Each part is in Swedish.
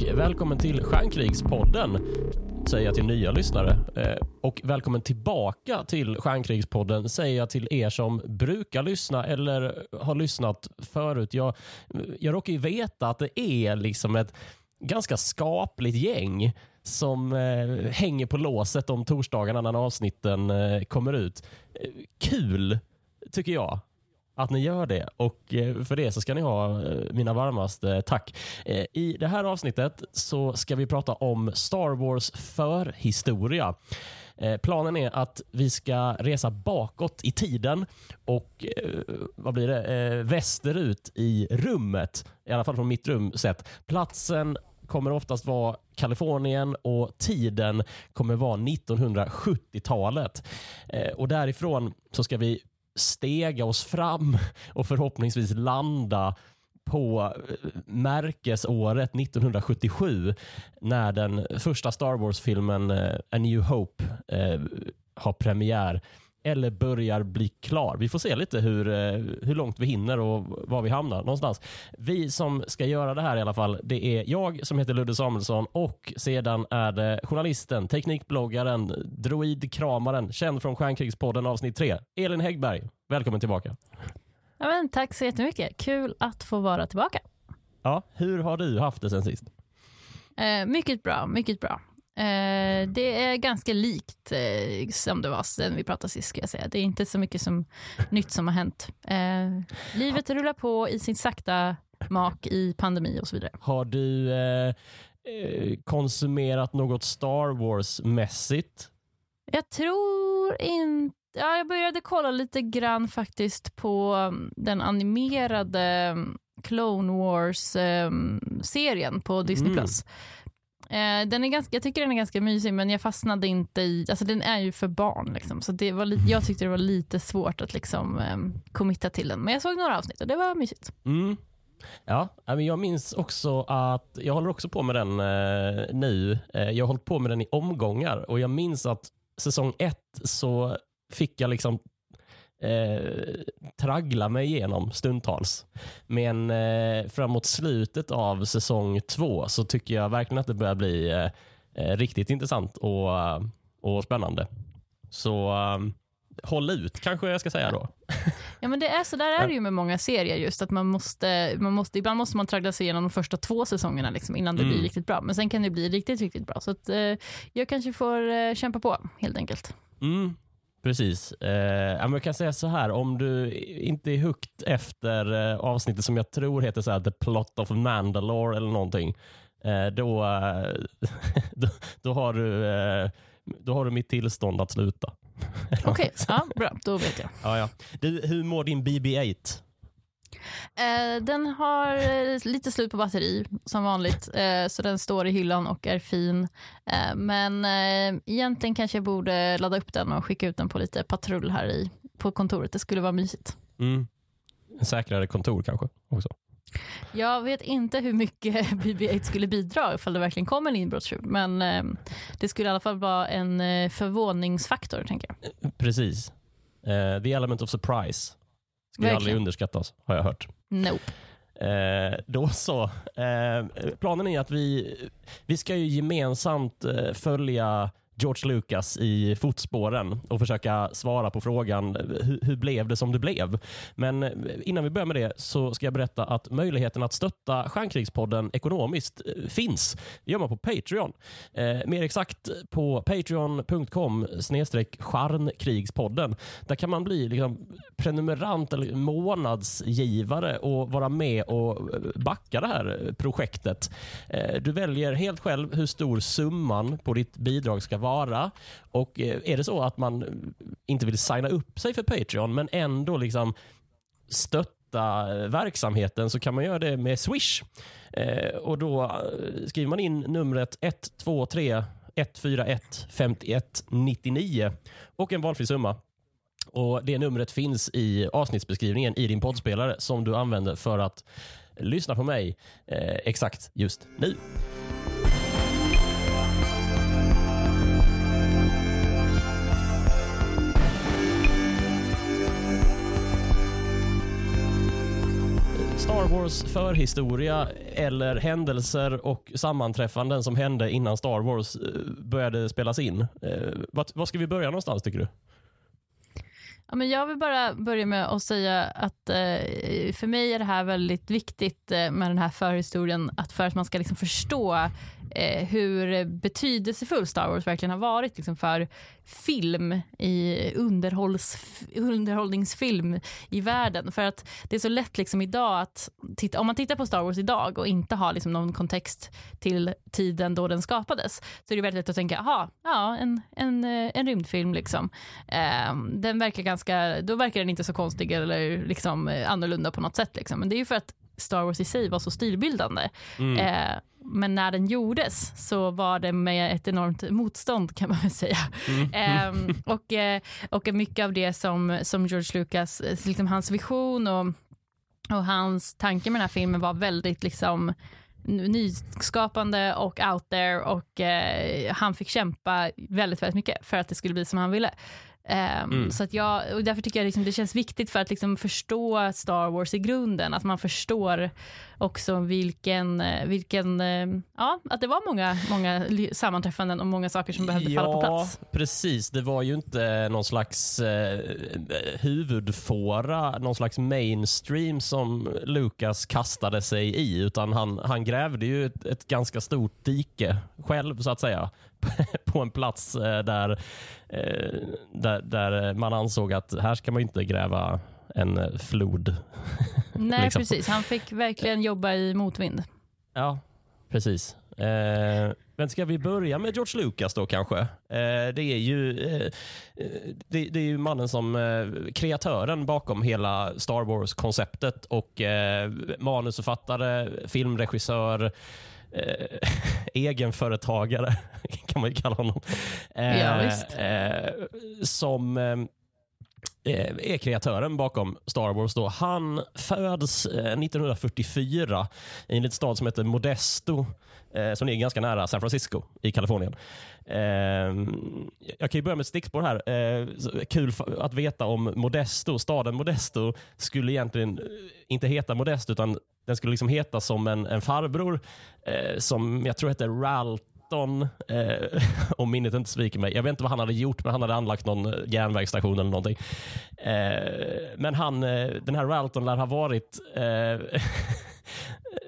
och välkommen till Stjärnkrigspodden säger jag till nya lyssnare. Eh, och välkommen tillbaka till Stjärnkrigspodden säger jag till er som brukar lyssna eller har lyssnat förut. Jag, jag råkar ju veta att det är liksom ett ganska skapligt gäng som eh, hänger på låset om torsdagarna när avsnitten eh, kommer ut. Eh, kul, tycker jag att ni gör det och eh, för det så ska ni ha eh, mina varmaste tack. Eh, I det här avsnittet så ska vi prata om Star Wars förhistoria. Planen är att vi ska resa bakåt i tiden och vad blir det? västerut i rummet, i alla fall från mitt rum sett. Platsen kommer oftast vara Kalifornien och tiden kommer vara 1970-talet. Och därifrån så ska vi stega oss fram och förhoppningsvis landa på eh, märkesåret 1977 när den första Star Wars-filmen eh, A New Hope eh, har premiär eller börjar bli klar. Vi får se lite hur, eh, hur långt vi hinner och var vi hamnar någonstans. Vi som ska göra det här i alla fall, det är jag som heter Ludde Samuelsson och sedan är det journalisten, teknikbloggaren, droidkramaren, känd från Stjärnkrigspodden avsnitt 3, Elin Häggberg. Välkommen tillbaka. Ja, men, tack så jättemycket. Kul att få vara tillbaka. Ja, hur har du haft det sen sist? Eh, mycket bra, mycket bra. Eh, det är ganska likt eh, som det var sen vi pratade sist. Ska jag säga. Det är inte så mycket som, nytt som har hänt. Eh, livet rullar på i sin sakta mak i pandemi och så vidare. Har du eh, eh, konsumerat något Star Wars-mässigt? Jag tror inte Ja, jag började kolla lite grann faktiskt på um, den animerade um, Clone Wars-serien um, på Disney+. Mm. Eh, den är ganska, jag tycker den är ganska mysig men jag fastnade inte i, alltså den är ju för barn liksom, så det var li, jag tyckte det var lite svårt att liksom eh, committa till den. Men jag såg några avsnitt och det var mysigt. Mm. Ja, jag minns också att jag håller också på med den eh, nu. Eh, jag har hållit på med den i omgångar och jag minns att säsong ett så fick jag liksom eh, traggla mig igenom stundtals. Men eh, framåt slutet av säsong två så tycker jag verkligen att det börjar bli eh, eh riktigt intressant och, eh, och spännande. Så um, håll ut kanske jag ska säga då. Ja men det är så där är det ju med många serier just att man måste, man måste ibland måste man traggla sig igenom de första två säsongerna liksom, innan det mm. blir riktigt bra. Men sen kan det bli riktigt, riktigt bra. Så att, eh, jag kanske får eh, kämpa på helt enkelt. Mm. Precis. Eh, jag kan säga så här, om du inte är hooked efter eh, avsnittet som jag tror heter så här, The Plot of Mandalore eller någonting, eh, då, eh, då, då, har du, eh, då har du mitt tillstånd att sluta. Okej, okay. ja, bra. Då vet jag. Ja, ja. Du, hur mår din BB-8? Eh, den har eh, lite slut på batteri som vanligt, eh, så den står i hyllan och är fin. Men egentligen kanske jag borde ladda upp den och skicka ut den på lite patrull här i, på kontoret. Det skulle vara mysigt. Mm. Säkrare kontor kanske också? Jag vet inte hur mycket BB-8 skulle bidra ifall det verkligen kom en inbrottstjuv, men det skulle i alla fall vara en förvåningsfaktor, tänker jag. Precis. Uh, the element of surprise ska Verkligen. aldrig underskattas, har jag hört. Nope. Eh, då så. Eh, planen är att vi, vi ska ju gemensamt eh, följa George Lucas i fotspåren och försöka svara på frågan eh, hur, hur, blev det som det blev? Men eh, innan vi börjar med det så ska jag berätta att möjligheten att stötta Stjärnkrigspodden ekonomiskt eh, finns. Det gör man på Patreon. Eh, mer exakt på patreon.com snedstreck stjärnkrigspodden. Där kan man bli liksom prenumerant eller månadsgivare och vara med och backa det här projektet. Eh, du väljer helt själv hur stor summan på ditt bidrag ska vara vara. Och eh, är det så att man eh, inte vill signa upp sig för Patreon men ändå liksom stötta eh, verksamheten så kan man göra det med Swish. Eh, och Då skriver man in numret 123 141 51 99 och en valfri summa. Och Det numret finns i avsnittsbeskrivningen i din poddspelare som du använder för att lyssna på mig eh, exakt just nu. Star Wars förhistoria eller händelser och sammanträffanden som hände innan Star Wars eh, började spelas in. Eh, Vad Var, ska vi börja någonstans tycker du? Ja, men jag vill bara börja med att säga att eh, för mig är det här väldigt viktigt med den här förhistorien, att för att man ska liksom förstå eh, hur betydelsefull Star Wars verkligen har varit liksom för film i underhållningsfilm i världen. För att det är så lätt liksom idag att titta, om man tittar på Star Wars idag och inte har liksom någon kontext till tiden då den skapades så är det väldigt lätt att tänka, aha, ja, en, en, eh, en rymdfilm liksom. Eh, den verkar ganska, då verkar den inte så konstig eller liksom eh, annorlunda på något sätt liksom. Men det är ju för att Star Wars i sig var så stilbildande. Mm. Eh, men när den gjordes så var det med ett enormt motstånd kan man väl säga. Mm. Eh, och, eh, och mycket av det som, som George Lucas, eh, liksom hans vision och, och hans tanke med den här filmen var väldigt liksom nyskapande och out there och eh, han fick kämpa väldigt, väldigt mycket för att det skulle bli som han ville. Um, Mm. så att jag, och därför tycker jag liksom det känns viktigt för att liksom förstå Star Wars i grunden, att man förstår också vilken, eh, vilken eh, ja, att det var många, många sammanträffanden och många saker som behövde falla på plats. precis. Det var ju inte någon slags eh, huvudfåra, någon slags mainstream som Lucas kastade sig i, utan han, han grävde ju ett, ett ganska stort dike själv, så att säga, på en plats eh, där, eh, där, där man ansåg att här ska man inte gräva en flod. Nej, liksom. precis. Han fick verkligen jobba i motvind. Ja, precis. Eh, men ska vi börja med George Lucas då kanske? Eh, det, är ju, eh, det, det är ju mannen som kreatören bakom hela Star Wars-konceptet och manusförfattare, filmregissör, eh, egenföretagare kan man ju kalla honom. Eh, Ja, eh, som eh, eh, är kreatören bakom Star Wars. Då. Han föds eh, 1944 i en liten stad som heter Modesto eh, som ligger ganska nära San Francisco i Kalifornien. Eh, jag kan ju börja med ett stickspår här. Eh, kul att veta om Modesto. Staden Modesto skulle egentligen eh, inte heta Modesto utan den skulle liksom heta som en, en farbror eh, som jag tror hette Ralton, eh, om minnet inte sviker mig. Jag vet inte vad han hade gjort, men han hade anlagt någon eh, järnvägsstation eller någonting. Eh, men han, eh, den här Ralton lär ha varit eh,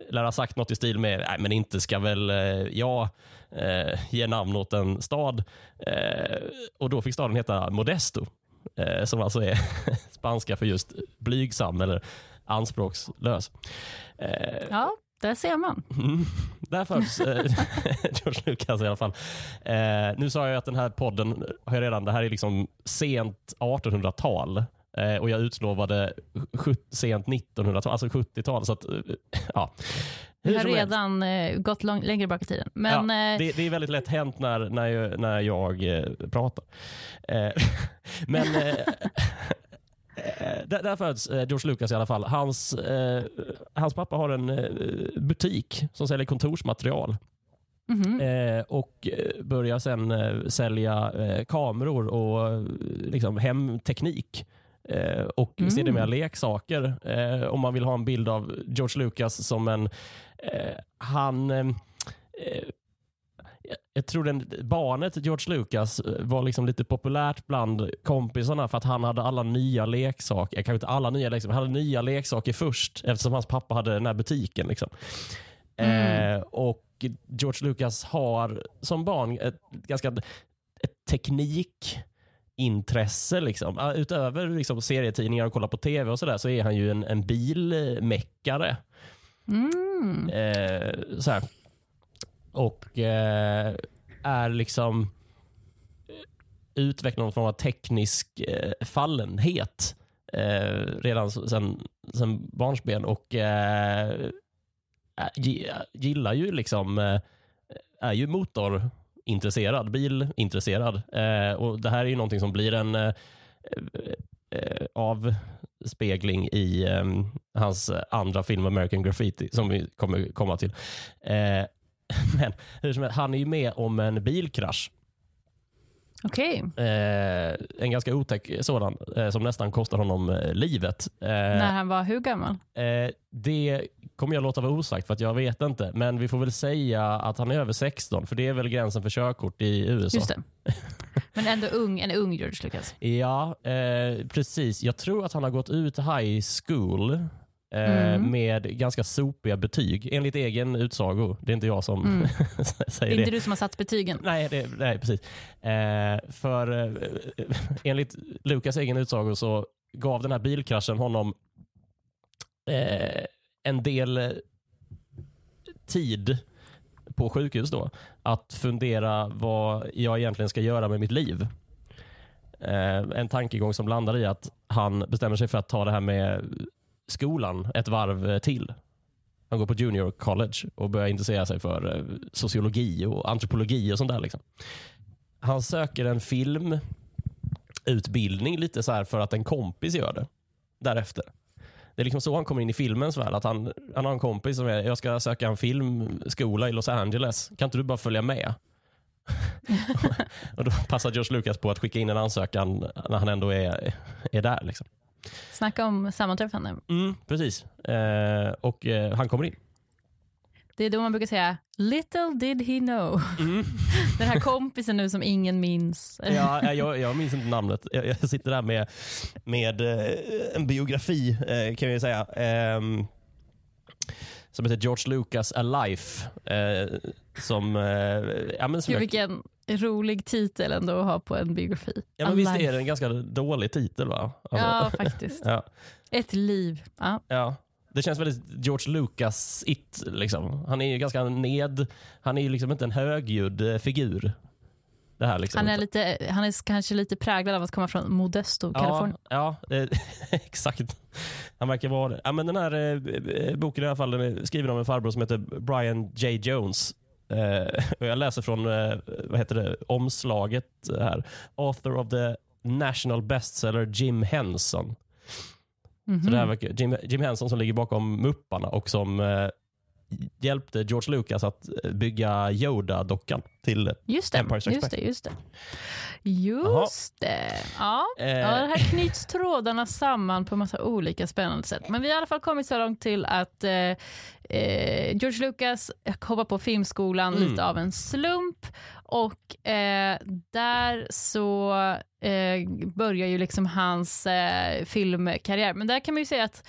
lär ha sagt något i stil med, nej men inte ska väl eh, jag eh, ge namn åt en stad. Eh, och då fick staden heta Modesto, eh, som alltså är spanska för just blygsam eller anspråkslös. Eh, Ja, där ser man. Mm. Där föds eh, George Lucas i alla fall. Eh, nu sa jag att den här podden, har jag redan, det här är liksom sent 1800-tal eh, och jag utlovade sent 1900-tal, alltså 70-tal. Så att, eh, ja. Vi har som helst. redan eh, gått lång, längre bak i tiden. Men ja, det, det är väldigt lätt hänt när, när jag, när jag pratar. Men där, där föds eh, George Lucas i alla fall. Hans, eh, hans pappa har en eh, butik som säljer kontorsmaterial mhm. eh, och eh, börjar sen eh, sälja eh, kameror och eh, liksom hemteknik. Eh, och Mm. sedermera leksaker. Eh, om man vill ha en bild av George Lucas som en... Eh, han... Jag- tror den, barnet George Lucas eh, var liksom lite populärt bland kompisarna för att han hade alla nya leksaker. Kanske inte alla nya leksaker, men han hade nya leksaker först eftersom hans pappa hade den här butiken. Liksom. Mm. Eh, och George Lucas har som barn ett ganska ett teknikintresse. Liksom. Utöver liksom, serietidningar och kolla på tv och sådär så är han ju en, en bilmäckare. Mm. Eh, så här. Och eh, är liksom eh, utvecklar någon form av teknisk eh, fallenhet eh, redan sen, sen barnsben och eh, gillar ju liksom eh, är ju motorintresserad, bilintresserad. Eh, och det här är ju någonting som blir en eh, eh, avspegling i eh, hans andra film American Graffiti som vi kommer komma till. Eh, Men hur som helst, han är ju med om en bilkrasch Okej. Eh, en ganska otäck sådan eh, som nästan kostar honom eh, livet. Eh, När han var hur gammal? eh, det kommer jag låta vara osagt för att jag vet inte. Men vi får väl säga att han är över 16 för det är väl gränsen för körkort i USA. Just det. Men ändå ung, en ung George Lucas. Ja, eh, precis. Jag tror att han har gått ut high school Mm. med ganska sopiga betyg enligt egen utsago. Det är inte jag som Mm. Det säger är det. inte du som har satt betygen. Nej, det, nej precis. Eh, för eh, enligt Lukas egen utsago så gav den här bilkraschen honom eh, en del eh, tid på sjukhus då att fundera vad jag egentligen ska göra med mitt liv. Eh, en tankegång som landar i att han bestämmer sig för att ta det här med skolan ett varv eh, till. Han går på junior college och börjar intressera sig för eh, sociologi och antropologi och sånt där. Liksom. Han söker en filmutbildning lite så här för att en kompis gör det därefter. Det är liksom så han kommer in i filmens värld. Att han, han har en kompis som är, jag ska söka en filmskola i Los Angeles. Kan inte du bara följa med? och då passar George Lucas på att skicka in en ansökan när han ändå är, är där. Liksom. Snacka om sammanträffande. Mm, precis. Eh, och eh, han kommer in. Det är då man brukar säga “little did he know”. Mm. Den här kompisen nu som ingen minns. Ja, jag, jag minns inte namnet. Jag, jag sitter där med, med eh, en biografi eh, kan jag säga. Som heter George Lucas Alive. Eh, som, eh, ja, men som Gud, vilken rolig titel ändå att ha på en biografi. ja, men visst är det en ganska dålig titel va? Alltså, Ja, faktiskt. ja, Ett liv. Ja. ja. Det känns väldigt George Lucas it liksom. Han är ju ganska ned, han är ju liksom inte en högljudd eh, figur. Det här liksom. Han, är lite, han är kanske lite präglad av att komma från Modesto, Kalifornien. Ja, ja eh, exakt. Han verkar vara det. Ja, men den här eh, boken i alla fall är skriven av en farbror som heter Brian J. Jones. Eh, och jag läser från eh, vad heter det, omslaget här. Author of the national bestseller Jim Henson. Mhm. Så det här verkar, Jim, Jim Henson som ligger bakom Mupparna och som eh, hjälpte George Lucas att bygga Yoda-dockan till Just det, Empire Strikes just Back. det, just det. Just det. Ja. Eh, Ja, det här knyts trådarna samman på massa olika spännande sätt. Men vi har i alla fall kommit så långt till att eh, eh, George Lucas hoppar på filmskolan Mm. lite av en slump. Och eh, där så eh, börjar ju liksom hans eh, filmkarriär. Men där kan man ju säga att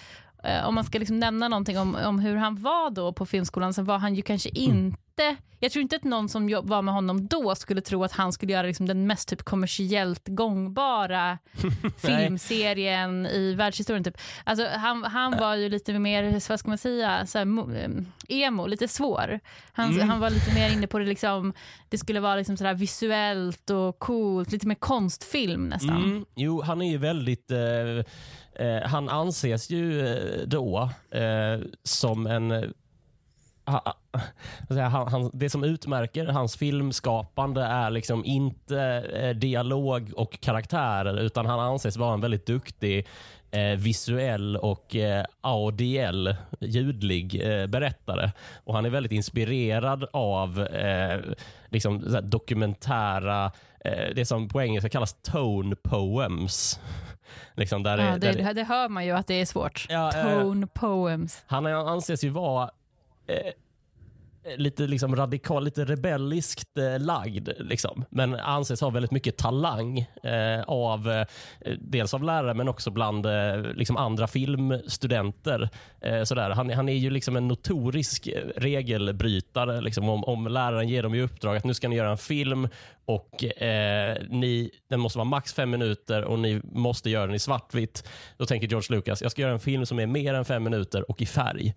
om man ska liksom nämna någonting om, om hur han var då på filmskolan så var han ju kanske inte jag tror inte att någon som var med honom då skulle tro att han skulle göra liksom den mest typ kommersiellt gångbara filmserien i världshistorien. Typ. Alltså, han, han var ju lite mer, vad ska man säga, så emo, lite svår. Han, Mm. han var lite mer inne på det, liksom, det skulle vara liksom sådär visuellt och coolt, lite mer konstfilm nästan. Mm, jo, han är ju väldigt... Eh, eh, han anses ju eh, då eh, som en... Eh, ha- han, han, det som utmärker hans filmskapande är liksom inte eh, dialog och karaktärer utan han anses vara en väldigt duktig eh, visuell och eh, audiell, ljudlig eh, berättare. Och Han är väldigt inspirerad av eh, liksom, så här dokumentära, eh, det som på engelska kallas tone poems liksom där Ja, det, det, där det, hör man ju att det är svårt. Ja. Tone poems. han anses ju vara eh, lite liksom radikal, lite rebelliskt eh, lagd. Liksom. Men anses ha väldigt mycket talang eh, av eh, dels av lärare men också bland eh, liksom andra filmstudenter. Eh, sådär. Han, han är ju liksom en notorisk eh, regelbrytare. Liksom, om, om läraren ger dem i uppdrag att nu ska ni göra en film och eh, ni, den måste vara max fem minuter och ni måste göra den i svartvitt. Då tänker George Lucas, jag ska göra en film som är mer än fem minuter och i färg.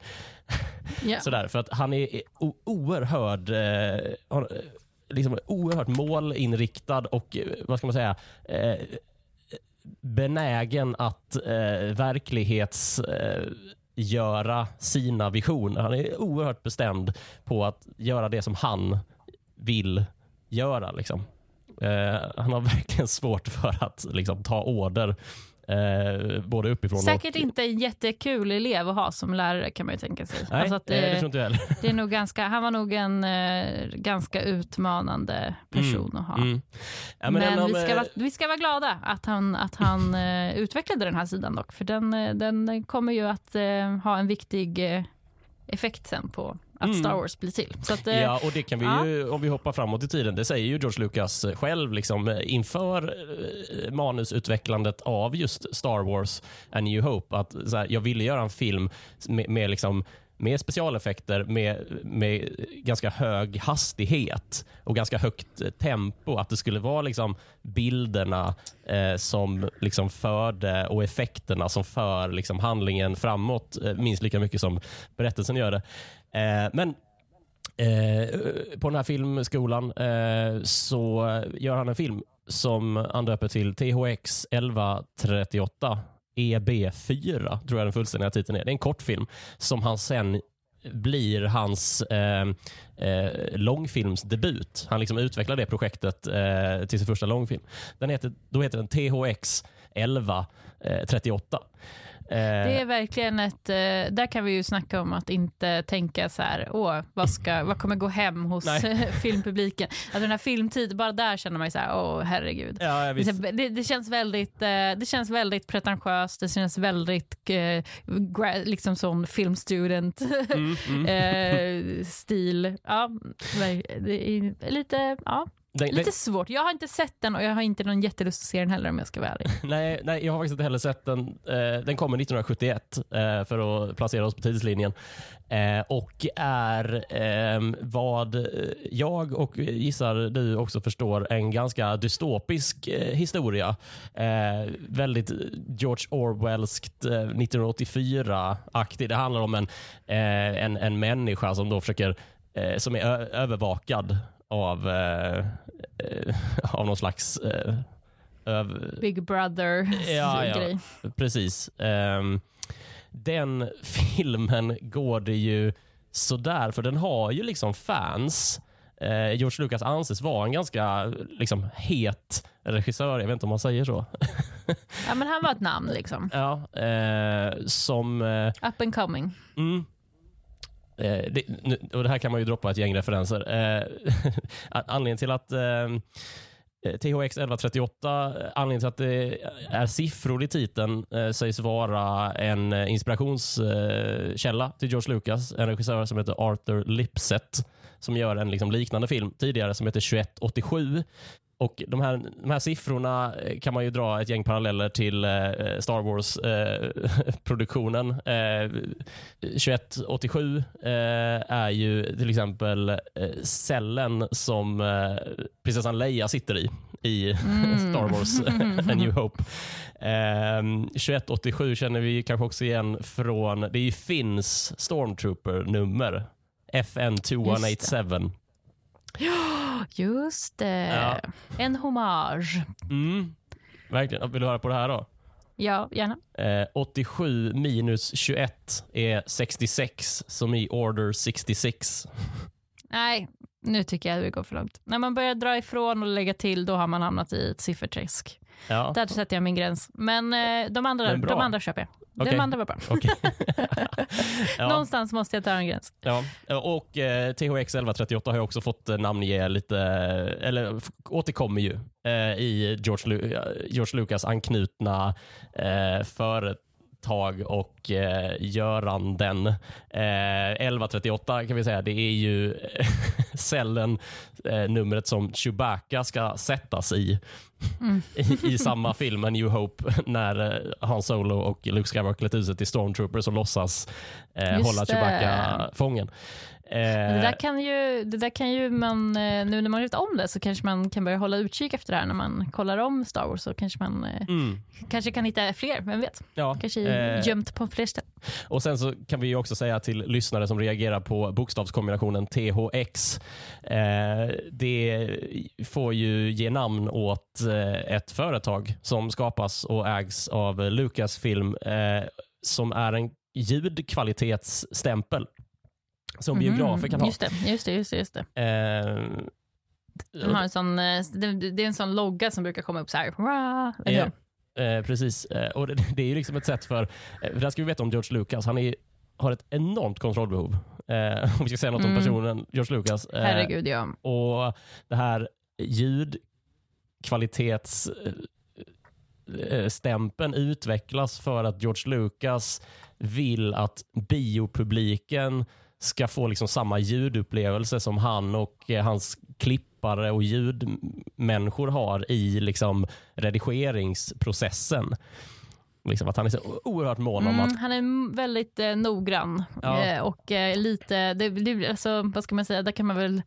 Ja. Sådär, för att han är oerhörd, eh, eh, liksom oerhört målinriktad och eh, vad ska man säga eh, benägen att eh, verklighets eh, göra sina visioner. Han är oerhört bestämd på att göra det som han vill göra. Liksom. Eh, han har verkligen svårt för att liksom, ta order Eh, både uppifrån Säkert och... inte en jättekul elev att ha som lärare kan man ju tänka sig. Nej, Alltså att eh, det tror inte jag heller. det är nog ganska, han var nog en eh, ganska utmanande person att ha. Mm. Ja, men en av, vi, ska eh, vara, vi ska vara glada att han, att han eh, utvecklade den här sidan dock. För den, eh, den kommer ju att ha en viktig effekt sen på att Mm. Star Wars blir till. Så att, eh, Ja, och det kan vi ju, om vi hoppar framåt i tiden, det säger ju George Lucas själv liksom, eh, inför eh, manusutvecklandet av just Star Wars A New Hope, att här, jag ville göra en film med, med liksom med specialeffekter, med, med ganska hög hastighet och ganska högt eh, tempo. Att det skulle vara liksom bilderna eh, som liksom förde och effekterna som för liksom handlingen framåt eh, minst lika mycket som berättelsen gör det. Eh, men Eh, på den här filmskolan eh, så gör han en film som han döper till THX 1138 EB4, tror jag den fullständiga titeln är. Det är en kortfilm som han sen blir hans eh, eh, långfilmsdebut. Han liksom utvecklar det projektet eh, till sin första långfilm. Den heter, då heter den THX 1138. Eh, Det är verkligen ett, eh, där kan vi ju snacka om att inte tänka så här, åh, vad, ska, vad kommer gå hem hos Nej. filmpubliken? Alltså den här filmtid, bara där känner man ju så här, åh herregud. ja. Det, det, känns väldigt, eh, det känns väldigt pretentiöst, det känns väldigt eh, liksom sån filmstudent Mm, mm. eh, stil. Ja, det är lite, ja, Den- den- lite svårt. Jag har inte sett den och jag har inte någon jättelust att se den heller om jag ska vara ärlig. Nej, nej, jag har faktiskt inte heller sett den. Eh, den kommer 1971 eh, för att placera oss på tidslinjen. Eh, och är vad jag och gissar du också förstår en ganska dystopisk historia. Väldigt George Orwellskt eh, 1984-aktig. Det handlar om en, en, en människa som då försöker som är övervakad av, eh, eh, av någon slags eh, öv- Big brother Ja, ja. Precis. Ehm, den filmen går det ju sådär, för den har ju liksom fans. Eh, George Lucas anses vara en ganska liksom, het regissör, jag vet inte om man säger så. Ja, men han var ett namn liksom. ja, eh, som... Eh, Up and coming. Mm. Eh, det, nu, och det här kan man ju droppa ett gäng referenser. Eh, anledningen till att eh, eh THX 1138, eh, anledningen till att det är siffror i titeln eh, sägs vara en eh, inspirationskälla eh, till George Lucas, en regissör som heter Arthur Lipset som gör en liksom liknande film tidigare som heter 2187. Och de här, de här siffrorna eh, kan man ju dra ett gäng paralleller till eh, Star Wars-produktionen. Eh, 2187 eh, är ju till exempel eh, cellen som eh, prinsessan Leia sitter i i Star Wars A New Hope. Eh, 2187 känner vi kanske också igen från, det är ju Finns Stormtrooper-nummer. FN 2187. Just det. Ja. En hommage. Mm. Verkligen. Vill du höra på det här då? Ja, gärna. Eh, 87 minus 21 är 66, som i Order 66. Nej, nu tycker jag att vi går för långt. När man börjar dra ifrån och lägga till, då har man hamnat i ett sifferträsk. Ja, Där sätter jag min gräns. Men eh, de, andra, Men de andra köper jag. Okej. De andra var bra. okej. ja, Någonstans måste jag ta en gräns. ja. Och eh, THX 1138 har jag också fått eh, namnge lite, eh, eller återkommer ju eh, i George, Lu- eh, George Lucas anknutna eh, företag och eh, göranden. Eh, 1138 kan vi säga, det är ju cellen, eh, numret som Chewbacca ska sättas i. I, i samma film, A New Hope, när eh, Han Solo och Luke Skywalker klätt ut sig till Stormtroopers och låtsas eh, hålla det. Chewbacca fången. Eh, Det där kan ju, det där kan ju man, eh, nu när man vet om det så kanske man kan börja hålla utkik efter det här när man kollar om Star Wars så kanske man eh, mm, kanske kan hitta fler, vem vet? ja, Kanske eh, gömt på fler ställen. Och sen så kan vi ju också säga till lyssnare som reagerar på bokstavskombinationen THX. Eh, det får ju ge namn åt eh, ett företag som skapas och ägs av Lucasfilm eh, som är en ljudkvalitetsstämpel som biografer kan ha. Just det, just det, just det. Just det. Eh, De har en sån, eh, det, är en sån logga som brukar komma upp så här. Hur? Eh, precis. Eh, och det, det är ju liksom ett sätt för, eh, för det här ska vi veta om George Lucas, han är, har ett enormt kontrollbehov. Eh, om vi ska säga något om Mm. personen George Lucas. Eh, Herregud, ja. och det här ljudkvalitetsstämpeln utvecklas för att George Lucas vill att biopubliken ska få liksom samma ljudupplevelse som han och eh, hans klippare och ljudmänniskor har i liksom redigeringsprocessen. Liksom att han är så oerhört mån om att Mm, han är väldigt eh, noggrann Ja. eh, och eh, lite, det, det, alltså, vad ska man säga, där kan man väl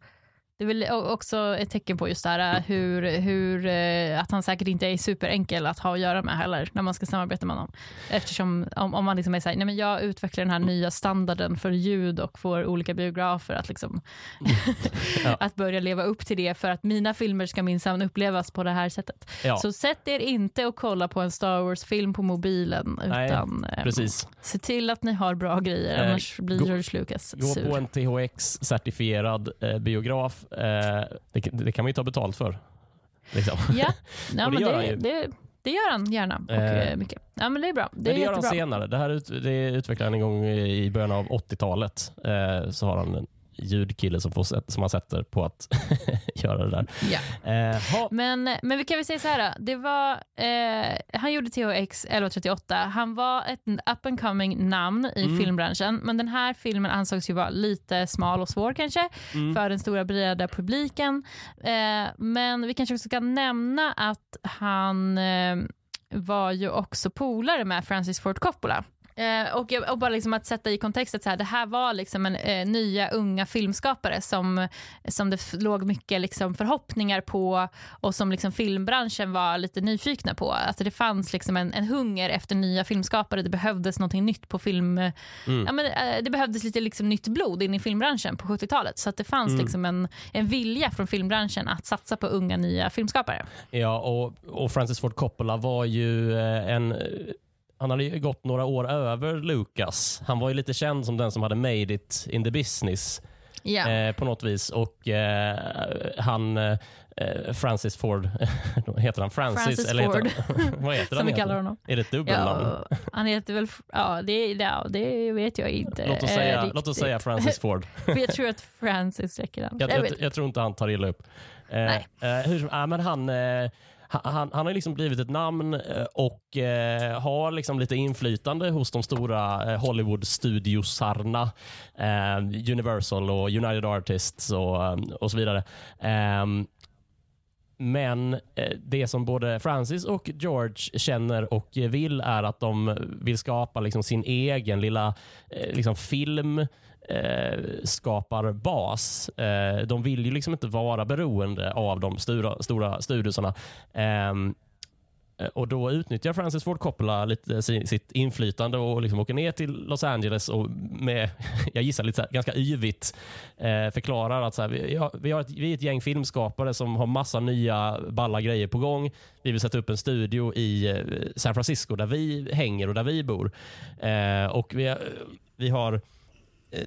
det är väl också ett tecken på just det här eh, hur, hur, eh, att han säkert inte är superenkel att ha att göra med heller när man ska samarbeta med honom. Eftersom om, om man liksom är så här, nej men jag utvecklar den här nya standarden för ljud och får olika biografer att, liksom, Ja. att börja leva upp till det för att mina filmer ska minsann upplevas på det här sättet. ja, Så sätt er inte och kolla på en Star Wars-film på mobilen Nej, utan eh, precis. se till att ni har bra grejer Eh, annars blir gå- George Lucas Gå sur. på en THX-certifierad eh, biograf. Eh, det, det kan man ju ta betalt för. Liksom. Ja, ja men det, det, det gör han gärna och Eh, eh, mycket. Ja men det är bra. Det är det gör han senare. Det här ut, det utvecklade han en gång i början av 80-talet. Eh, så har han en ljudkille som, får, som han sätter på att göra det där. Ja. Eh, Men, men vi kan väl säga så här. Det var, eh, han gjorde THX 1138. Han var ett up and coming namn i Mm. filmbranschen. Men den här filmen ansågs ju vara lite smal och svår kanske mm, för den stora breda publiken. Eh, men vi kanske också ska nämna att han eh, var ju också polare med Francis Ford Coppola. Eh, och, och bara liksom att sätta i kontextet, så här, det här var liksom en, eh, nya unga filmskapare som, som det låg mycket liksom förhoppningar på och som liksom filmbranschen var lite nyfikna på. Alltså det fanns liksom en, en hunger efter nya filmskapare, det behövdes något nytt på film. mm, Ja, men, eh, det behövdes lite liksom nytt blod in i filmbranschen på 70-talet. Så att det fanns Mm. liksom en, en vilja från filmbranschen att satsa på unga nya filmskapare. ja, och, och Francis Ford Coppola var ju eh, en... Han hade ju gått några år över Lucas. Han var ju lite känd som den som hade made it in the business Ja. eh, på något vis. Och eh, han, eh, Francis Ford, heter han Francis? Francis eller Ford. Heter han, vad heter som han vi kallar honom. Är det ett dubbelnamn? Ja, han heter väl... Ja, det, ja, det vet jag inte. Låt oss, eh, säga, riktigt. låt oss säga Francis Ford. Jag tror att Francis räcker. Jag, Jag jag, tror inte han tar illa upp. Eh, Nej. eh, hur, ja, men han, eh, han, han har liksom blivit ett namn eh, och eh, har liksom lite inflytande hos de stora eh, Hollywood-studiosarna. Eh, Universal och United Artists och, eh, och så vidare. Eh, men eh, det som både Francis och George känner och vill är att de vill skapa liksom sin egen lilla eh, liksom film eh, skapar bas. De vill ju liksom inte vara beroende av de stora, stora studiosarna. Ehm, Eh, och då utnyttjar Francis Ford Coppola lite eh, sitt inflytande och liksom åker ner till Los Angeles och med, jag gissar lite så här, ganska yvigt, eh, förklarar att så här, vi, har, vi, har ett, vi är ett gäng filmskapare som har massa nya balla grejer på gång. Vi vill sätta upp en studio i San Francisco där vi hänger och där vi bor. Och vi, vi har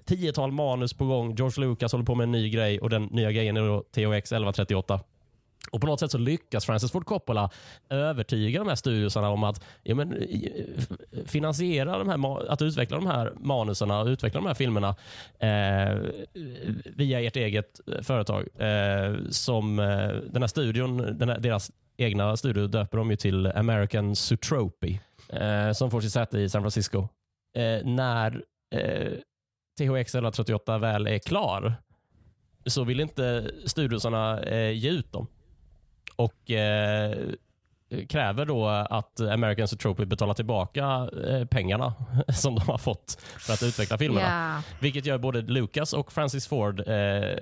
tiotal manus på gång. George Lucas håller på med en ny grej och den nya grejen är då THX 1138. Och På något sätt så lyckas Francis Ford Coppola övertyga de här studiosarna om att ja, men, finansiera de här, att utveckla de här manuserna och utveckla de här filmerna eh, via ert eget företag. Eh, som eh, Den här studion, den här, deras egna studio döper de ju till American Zootropy eh, som får sitt säte i San Francisco. Eh, när eh, THX 1138 väl är klar så vill inte studiosarna eh, ge ut dem. Och eh, kräver då att American Zootropy betalar tillbaka eh, pengarna som de har fått för att utveckla filmerna. Ja. Vilket gör både Lucas och Francis Ford eh,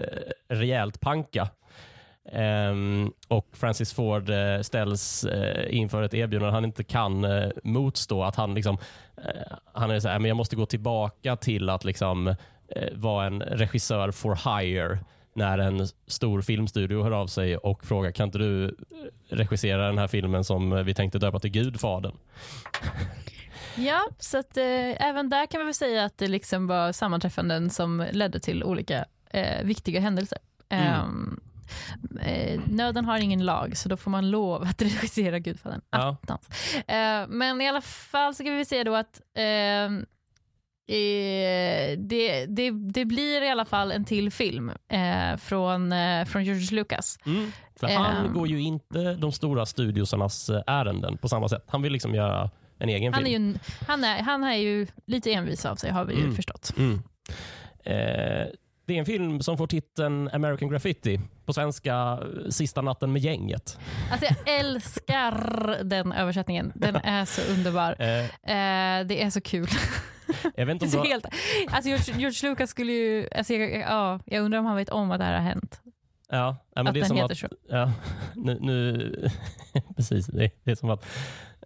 rejält panka. Ehm, och Francis Ford eh, ställs eh, inför ett erbjudande han inte kan eh, motstå. Att han liksom, han är så här, men jag måste gå tillbaka till att liksom, vara en regissör for hire när en stor filmstudio hör av sig och frågar kan inte du eh, regissera den här filmen som vi tänkte döpa till Gudfadern? Ja, så att, eh, även där kan man väl säga att det liksom var sammanträffanden som ledde till olika eh, viktiga händelser. Mm. Ehm, eh, nöden har ingen lag så då får man lov att regissera Gudfadern. Ja. Attans. Eh, men i alla fall så kan vi säga då att eh, eh, det, det, det blir i alla fall en till film eh, från, eh, från George Lucas. Mm. För han Ehm. går ju inte de stora studiosarnas eh, ärenden på samma sätt. Han vill liksom göra en egen Han är, film. ju, en- han, är, han är ju lite envis av sig har vi ju Mm. förstått. Mm. Eh, det är en film som får titeln American Graffiti. På svenska eh, Sista natten med gänget. Alltså jag älskar den översättningen. Den är så underbar. Eh, Eh, det är så kul. jag vet inte om du har, helt, alltså George, George Lucas skulle ju... Alltså jag, ja, jag undrar om han vet om att det här har hänt. ja, ja, men att det är den som heter att, så. ja, nu, nu precis, det, det är som att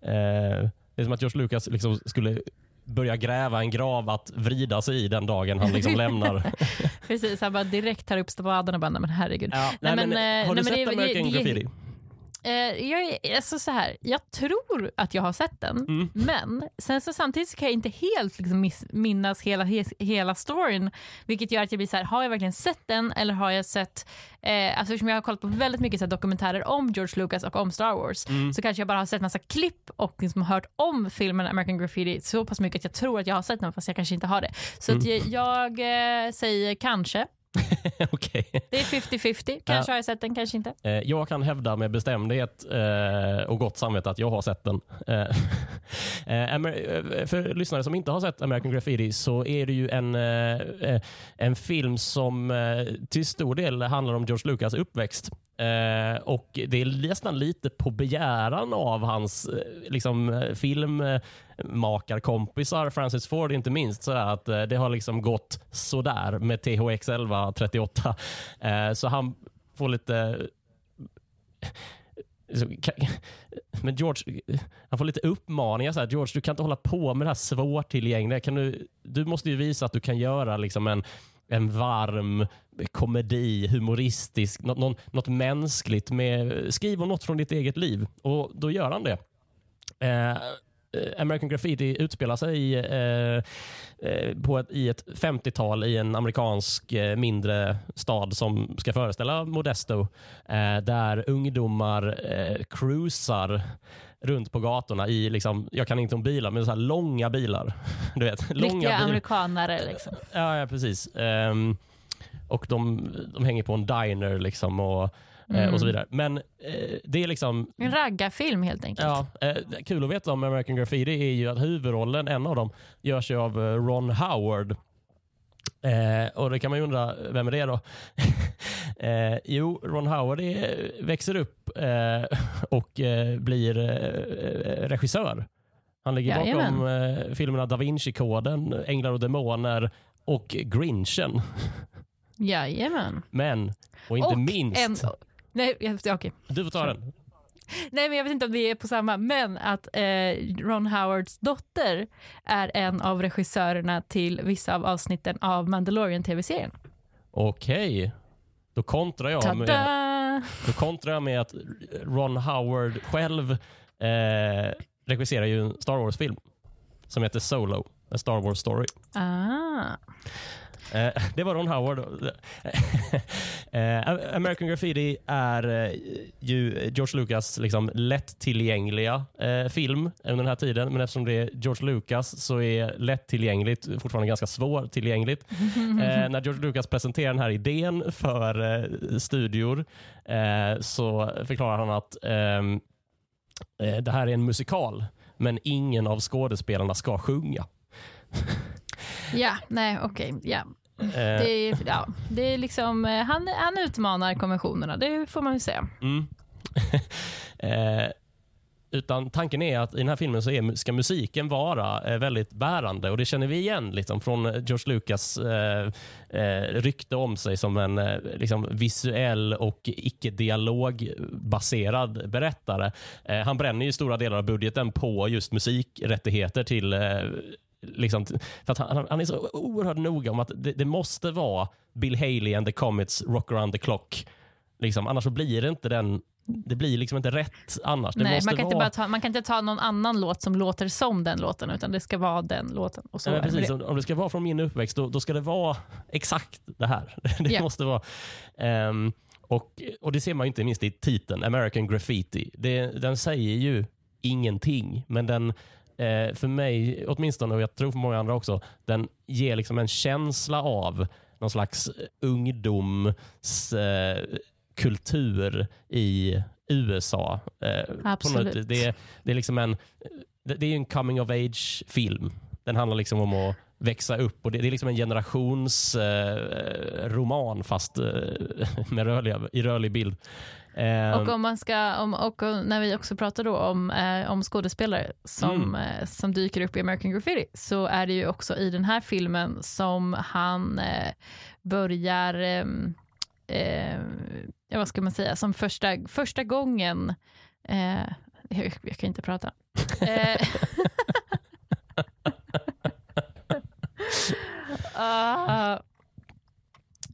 eh, det är som att George Lucas liksom skulle börja gräva en grav att vrida sig i den dagen han liksom lämnar. Precis, han bara direkt tar upp spaden och bara, "Nej, men herregud. Ja, Nej, nej, men, men, eh, har du nej, men sett American Graffiti? Eh, jag, är, alltså så här, jag tror att jag har sett den, Mm. men sen så samtidigt så kan jag inte helt liksom miss, minnas hela, he, hela storyn. Vilket gör att jag blir så här, har jag verkligen sett den eller har jag sett, eh, alltså eftersom jag har kollat på väldigt mycket så dokumentärer om George Lucas och om Star Wars, Mm. så kanske jag bara har sett massa klipp och liksom hört om filmen American Graffiti så pass mycket att jag tror att jag har sett den fast jag kanske inte har det. Så Mm. jag, jag eh, säger kanske. Okej. Det är 50-50. Kanske har jag sett den, kanske inte. Eh, Jag kan hävda med bestämdhet eh, och gott samvete att jag har sett den. Eh, För lyssnare som inte har sett American Graffiti så är det ju en, en film som till stor del handlar om George Lucas uppväxt. Eh, och Det är nästan lite på begäran av hans eh, liksom, eh, filmmakarkompisar, Francis Ford inte minst, så att det har liksom gått sådär med THX 1138. Så han får lite men George, han får lite uppmaningar. Så här, George, du kan inte hålla på med det här svårtillgängliga. Kan du, du måste ju visa att du kan göra liksom en, en varm komedi, humoristisk, något, något, något mänskligt. Med, skriv om något från ditt eget liv. Och då gör han det. Eh, American Graffiti utspelar sig i, eh, eh, på ett, i ett 50-tal i en amerikansk eh, mindre stad som ska föreställa Modesto. Eh, där ungdomar eh, cruisar runt på gatorna i, liksom, jag kan inte om bilar, men så här långa bilar. Du vet, långa Riktiga bilar. amerikanare liksom. Ja, ja precis. Ehm, och de, de hänger på en diner liksom och, eh, Mm. och så vidare. Men eh, det är liksom En raggarfilm helt enkelt. Ja, eh, kul att veta om American Graffiti är ju att huvudrollen, en av dem, görs ju av Ron Howard. Eh, och det kan man ju undra, vem är det då? eh, jo, Ron Howard är, växer upp eh, och blir regissör. Han ligger bakom Jajamän. eh, filmerna Da Vinci-koden, Änglar och demoner och Grinchen. Jajamän. Men, och inte och minst, En, nej, okej. du får ta den. nej, men jag vet inte om vi är på samma, men att eh, Ron Howards dotter är en av regissörerna till vissa av avsnitten av Mandalorian-tv-serien. Okej, då kontrar jag med... Tada! Då kontrar jag med att Ron Howard själv eh, regisserar ju en Star Wars-film som heter Solo, A Star Wars Story. Ah. Eh, det var Ron Howard. eh, American Graffiti är eh, ju George Lucas liksom lättillgängliga eh, film under den här tiden. Men eftersom det är George Lucas så är lättillgängligt fortfarande ganska svårtillgängligt. Eh, när George Lucas presenterar den här idén för eh, studior eh, så förklarar han att ehm, eh, det här är en musikal men ingen av skådespelarna ska sjunga. Ja, nej, okej. ja. Eh, Det, är, ja, det är liksom, eh, han, han utmanar konventionerna, det får man ju säga. Mm. eh, utan tanken är att i den här filmen så är, ska musiken vara eh, väldigt bärande och det känner vi igen liksom, från George Lucas eh, eh, rykte om sig som en eh, liksom, visuell och icke-dialogbaserad berättare. Han bränner ju stora delar av budgeten på just musikrättigheter till Liksom, för att han, han är så oerhört noga om att det, det måste vara Bill Haley and the Comets Rock around the clock. Liksom, annars så blir det inte den det blir liksom inte rätt annars. Nej, man, kan inte vara... bara ta, man kan inte ta någon annan låt som låter som den låten, utan det ska vara den låten. Och så Nej, precis. det. Om det ska vara från min uppväxt, då, då ska det vara exakt det här. Det Ja. måste vara... ehm, Och, och det ser man inte minst i titeln, American Graffiti. Det, den säger ju ingenting, men den, eh, för mig åtminstone, och jag tror för många andra också, den ger liksom en känsla av någon slags ungdoms eh, kultur i USA. Eh, Absolut. Det, det, är liksom en, det, det är en coming of age-film. Den handlar liksom om att växa upp och det, det är liksom en generationsroman eh, fast eh, med rörliga, i rörlig bild. Eh, och om man ska, om, och när vi också pratar då om, eh, om skådespelare som, mm. eh, som dyker upp i American Graffiti så är det ju också i den här filmen som han eh, börjar, ehm, ja, vad ska man säga, som första, första gången, jag, jag kan inte prata. Uh,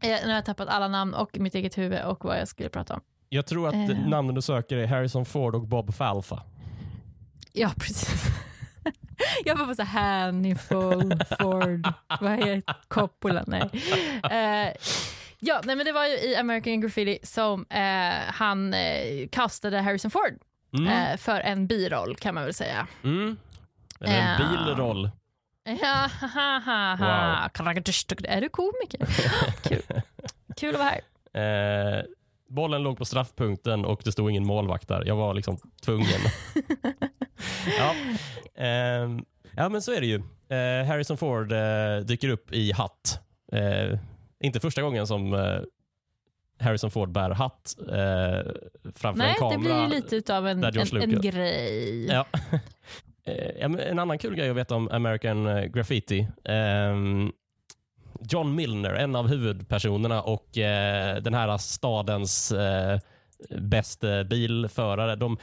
nu har jag tappat alla namn och mitt eget huvud och vad jag skulle prata om. Jag tror att uh. namnen du söker är Harrison Ford och Bob Falfa. Ja, precis. jag var på så Hannifal, Ford, vad heter Coppola? Nej. Uh, ja, nej, men det var ju i American Graffiti som uh, han uh, kastade Harrison Ford mm. för en biroll kan man väl säga. Mm. Eller en bilroll. Ja, ha, ha, ha. Wow. Är du komiker? Kul. Kul att vara här. Eh, bollen låg på straffpunkten och det stod ingen målvakt där. Jag var liksom tvungen. ja. Eh, ja, men så är det ju. Eh, Harrison Ford eh, dyker upp i hatt. Eh, inte första gången som eh, Harrison Ford bär hatt framför Nej, en kamera. Nej, det blir lite av en, en, en grej. Ja. Eh, en annan kul grej att veta om American eh, Graffiti. John Milner, en av huvudpersonerna och eh, den här stadens eh, bästa bilförare. De,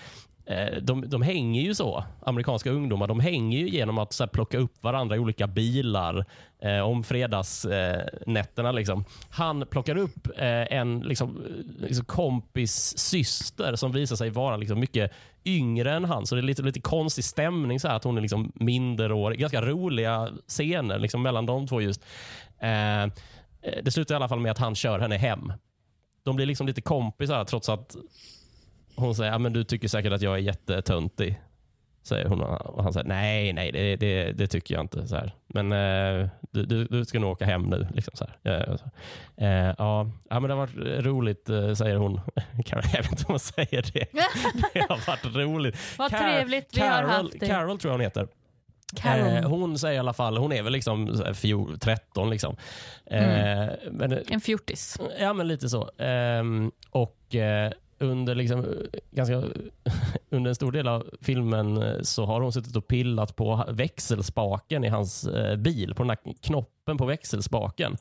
eh, de, de hänger ju så, amerikanska ungdomar. De hänger ju genom att så här, plocka upp varandra i olika bilar eh, om fredagsnätterna. Eh, liksom. Han plockar upp eh, en liksom, liksom kompis syster som visar sig vara liksom, mycket yngre än han. Så det är lite, lite konstig stämning så här, att hon är liksom minderårig. Ganska roliga scener liksom, mellan de två just. Eh, eh, det slutar i alla fall med att han kör henne hem. De blir liksom lite kompisar trots att hon säger att du tycker säkert att jag är jättetöntig säger hon. Och han säger nej, nej, det, det, det tycker jag inte. Så här. Men eh, du, du, ska nog åka hem nu. Liksom, så här. Eh, ja, ja, men det har varit roligt, eh, säger hon. jag vet inte om hon säger det. det har varit roligt. Vad Car trevligt vi Carol, har haft det. Carol tror jag hon heter. Eh, hon säger i alla fall, hon är väl liksom 13 liksom. Eh, mm. men, en fjortis. Ja men lite så. Ehm, och eh, under, liksom, ganska, under en stor del av filmen eh, så har hon suttit och pillat på växelspaken i hans eh, bil, på den här knoppen på växelspaken.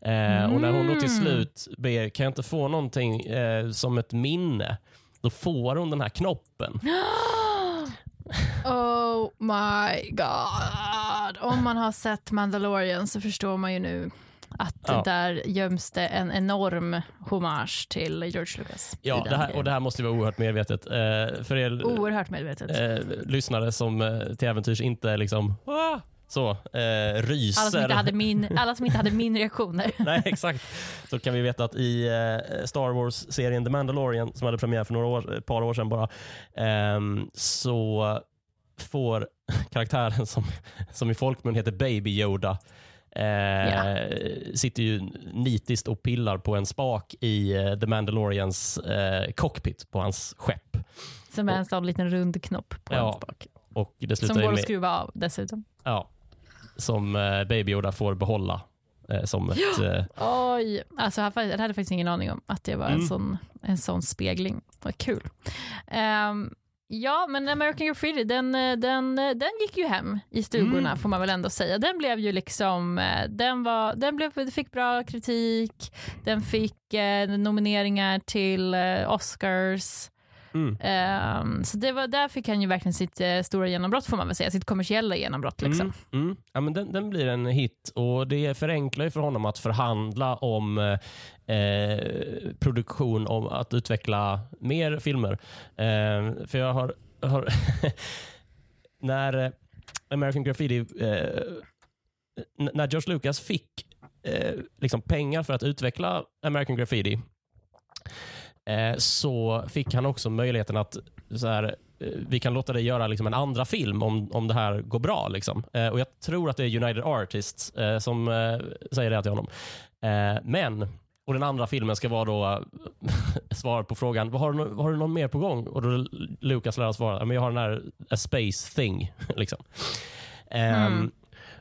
Eh, och när hon då till mm. slut ber, kan jag inte få någonting eh, som ett minne? Då får hon den här knoppen. Oh my god. Om man har sett Mandalorian så förstår man ju nu att ja. där göms det en enorm hommage till George Lucas. Ja, det här, och det här måste vara oerhört medvetet. Eh, för er oerhört medvetet. Eh, lyssnare som eh, till äventyrs inte liksom ah! Så, eh, ryser. Alla som, inte hade min, alla som inte hade min reaktioner. Nej, exakt. Så kan vi veta att i eh, Star Wars-serien The Mandalorian, som hade premiär för några år, ett par år sedan bara, eh, så får karaktären som, som i folkmun heter Baby Yoda Eh, ja. Sitter ju nitiskt och pillar på en spak i eh, The Mandalorians eh, cockpit på hans skepp. Som är en sån liten rund knopp på ja, en spak. Och det som går att skruva av dessutom. Ja, som eh, Baby Yoda får behålla eh, som ett... Ja. Oj, alltså jag hade faktiskt ingen aning om att det var mm. en, sån, en sån spegling. Vad kul. Um, Ja, men American Graffiti, den, eh, den, eh, den gick ju hem i stugorna mm. får man väl ändå säga. Den blev ju liksom, eh, den, var, den blev, fick bra kritik, den fick eh, nomineringar till eh, Oscars. Mm. Um, så det var, där fick han ju verkligen sitt uh, stora genombrott får man väl säga, sitt kommersiella genombrott. Liksom. Mm. Mm. Ja, men den, den, blir en hit och det förenklar ju för honom att förhandla om eh, produktion, om att utveckla mer filmer. Eh, för jag har, har när American Graffiti, eh, när George Lucas fick eh, liksom pengar för att utveckla American Graffiti eh, så fick han också möjligheten att så här, eh, vi kan låta dig göra liksom en andra film om, om det här går bra. Liksom. Eh, och Jag tror att det är United Artists eh, som eh, säger det till honom. Men, och den andra filmen ska vara då svar på frågan, har, du, har du någon mer på gång? Och då Lucas lär svara, men jag har den här A Space Thing. liksom. Ehm, Mm.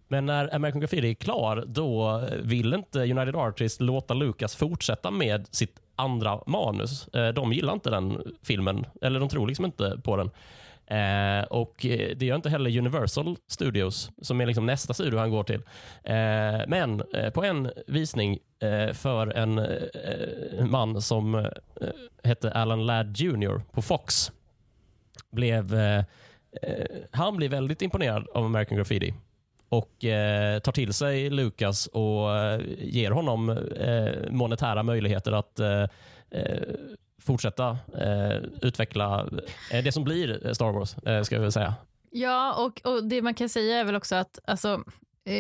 Men när American Graffiti är klar, då vill inte United Artists låta Lucas fortsätta med sitt andra manus. Eh, de gillar inte den filmen, eller de tror liksom inte på den. Eh, och eh, Det gör inte heller Universal Studios, som är liksom nästa studio han går till. Eh, men eh, på en visning eh, för en man som hette Alan Ladd Jr. på Fox, blev han blev väldigt imponerad av American Graffiti och eh, tar till sig Lucas och eh, ger honom eh, monetära möjligheter att eh, eh, fortsätta eh, utveckla det som blir Star Wars, ska jag väl säga. Ja, och, och det man kan säga är väl också att alltså,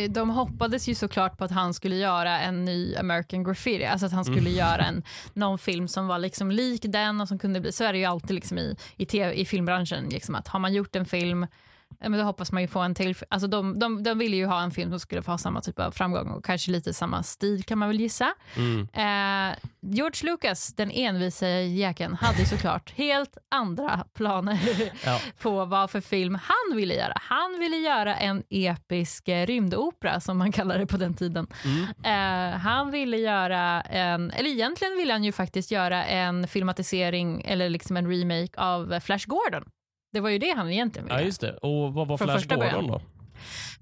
de hoppades ju såklart på att han skulle göra en ny American Graffiti, alltså att han skulle Mm. göra en, någon film som var liksom lik den och som kunde bli, så är det ju alltid liksom i, i, TV, i filmbranschen, liksom att har man gjort en film men då hoppas man ju få en till. Alltså de, de, de ville ju ha en film som skulle få ha samma typ av framgång och kanske lite samma stil kan man väl gissa. Mm. Eh, George Lucas, den envisa jäkeln, hade såklart helt andra planer Ja. på vad för film han ville göra. Han ville göra en episk rymdopera som man kallade det på den tiden. Mm. Eh, han ville göra en, eller egentligen ville han ju faktiskt göra en filmatisering eller liksom en remake av Flash Gordon. Det var ju det han egentligen ville. Ja, just det. Och vad var Från Flash Gordon början. då?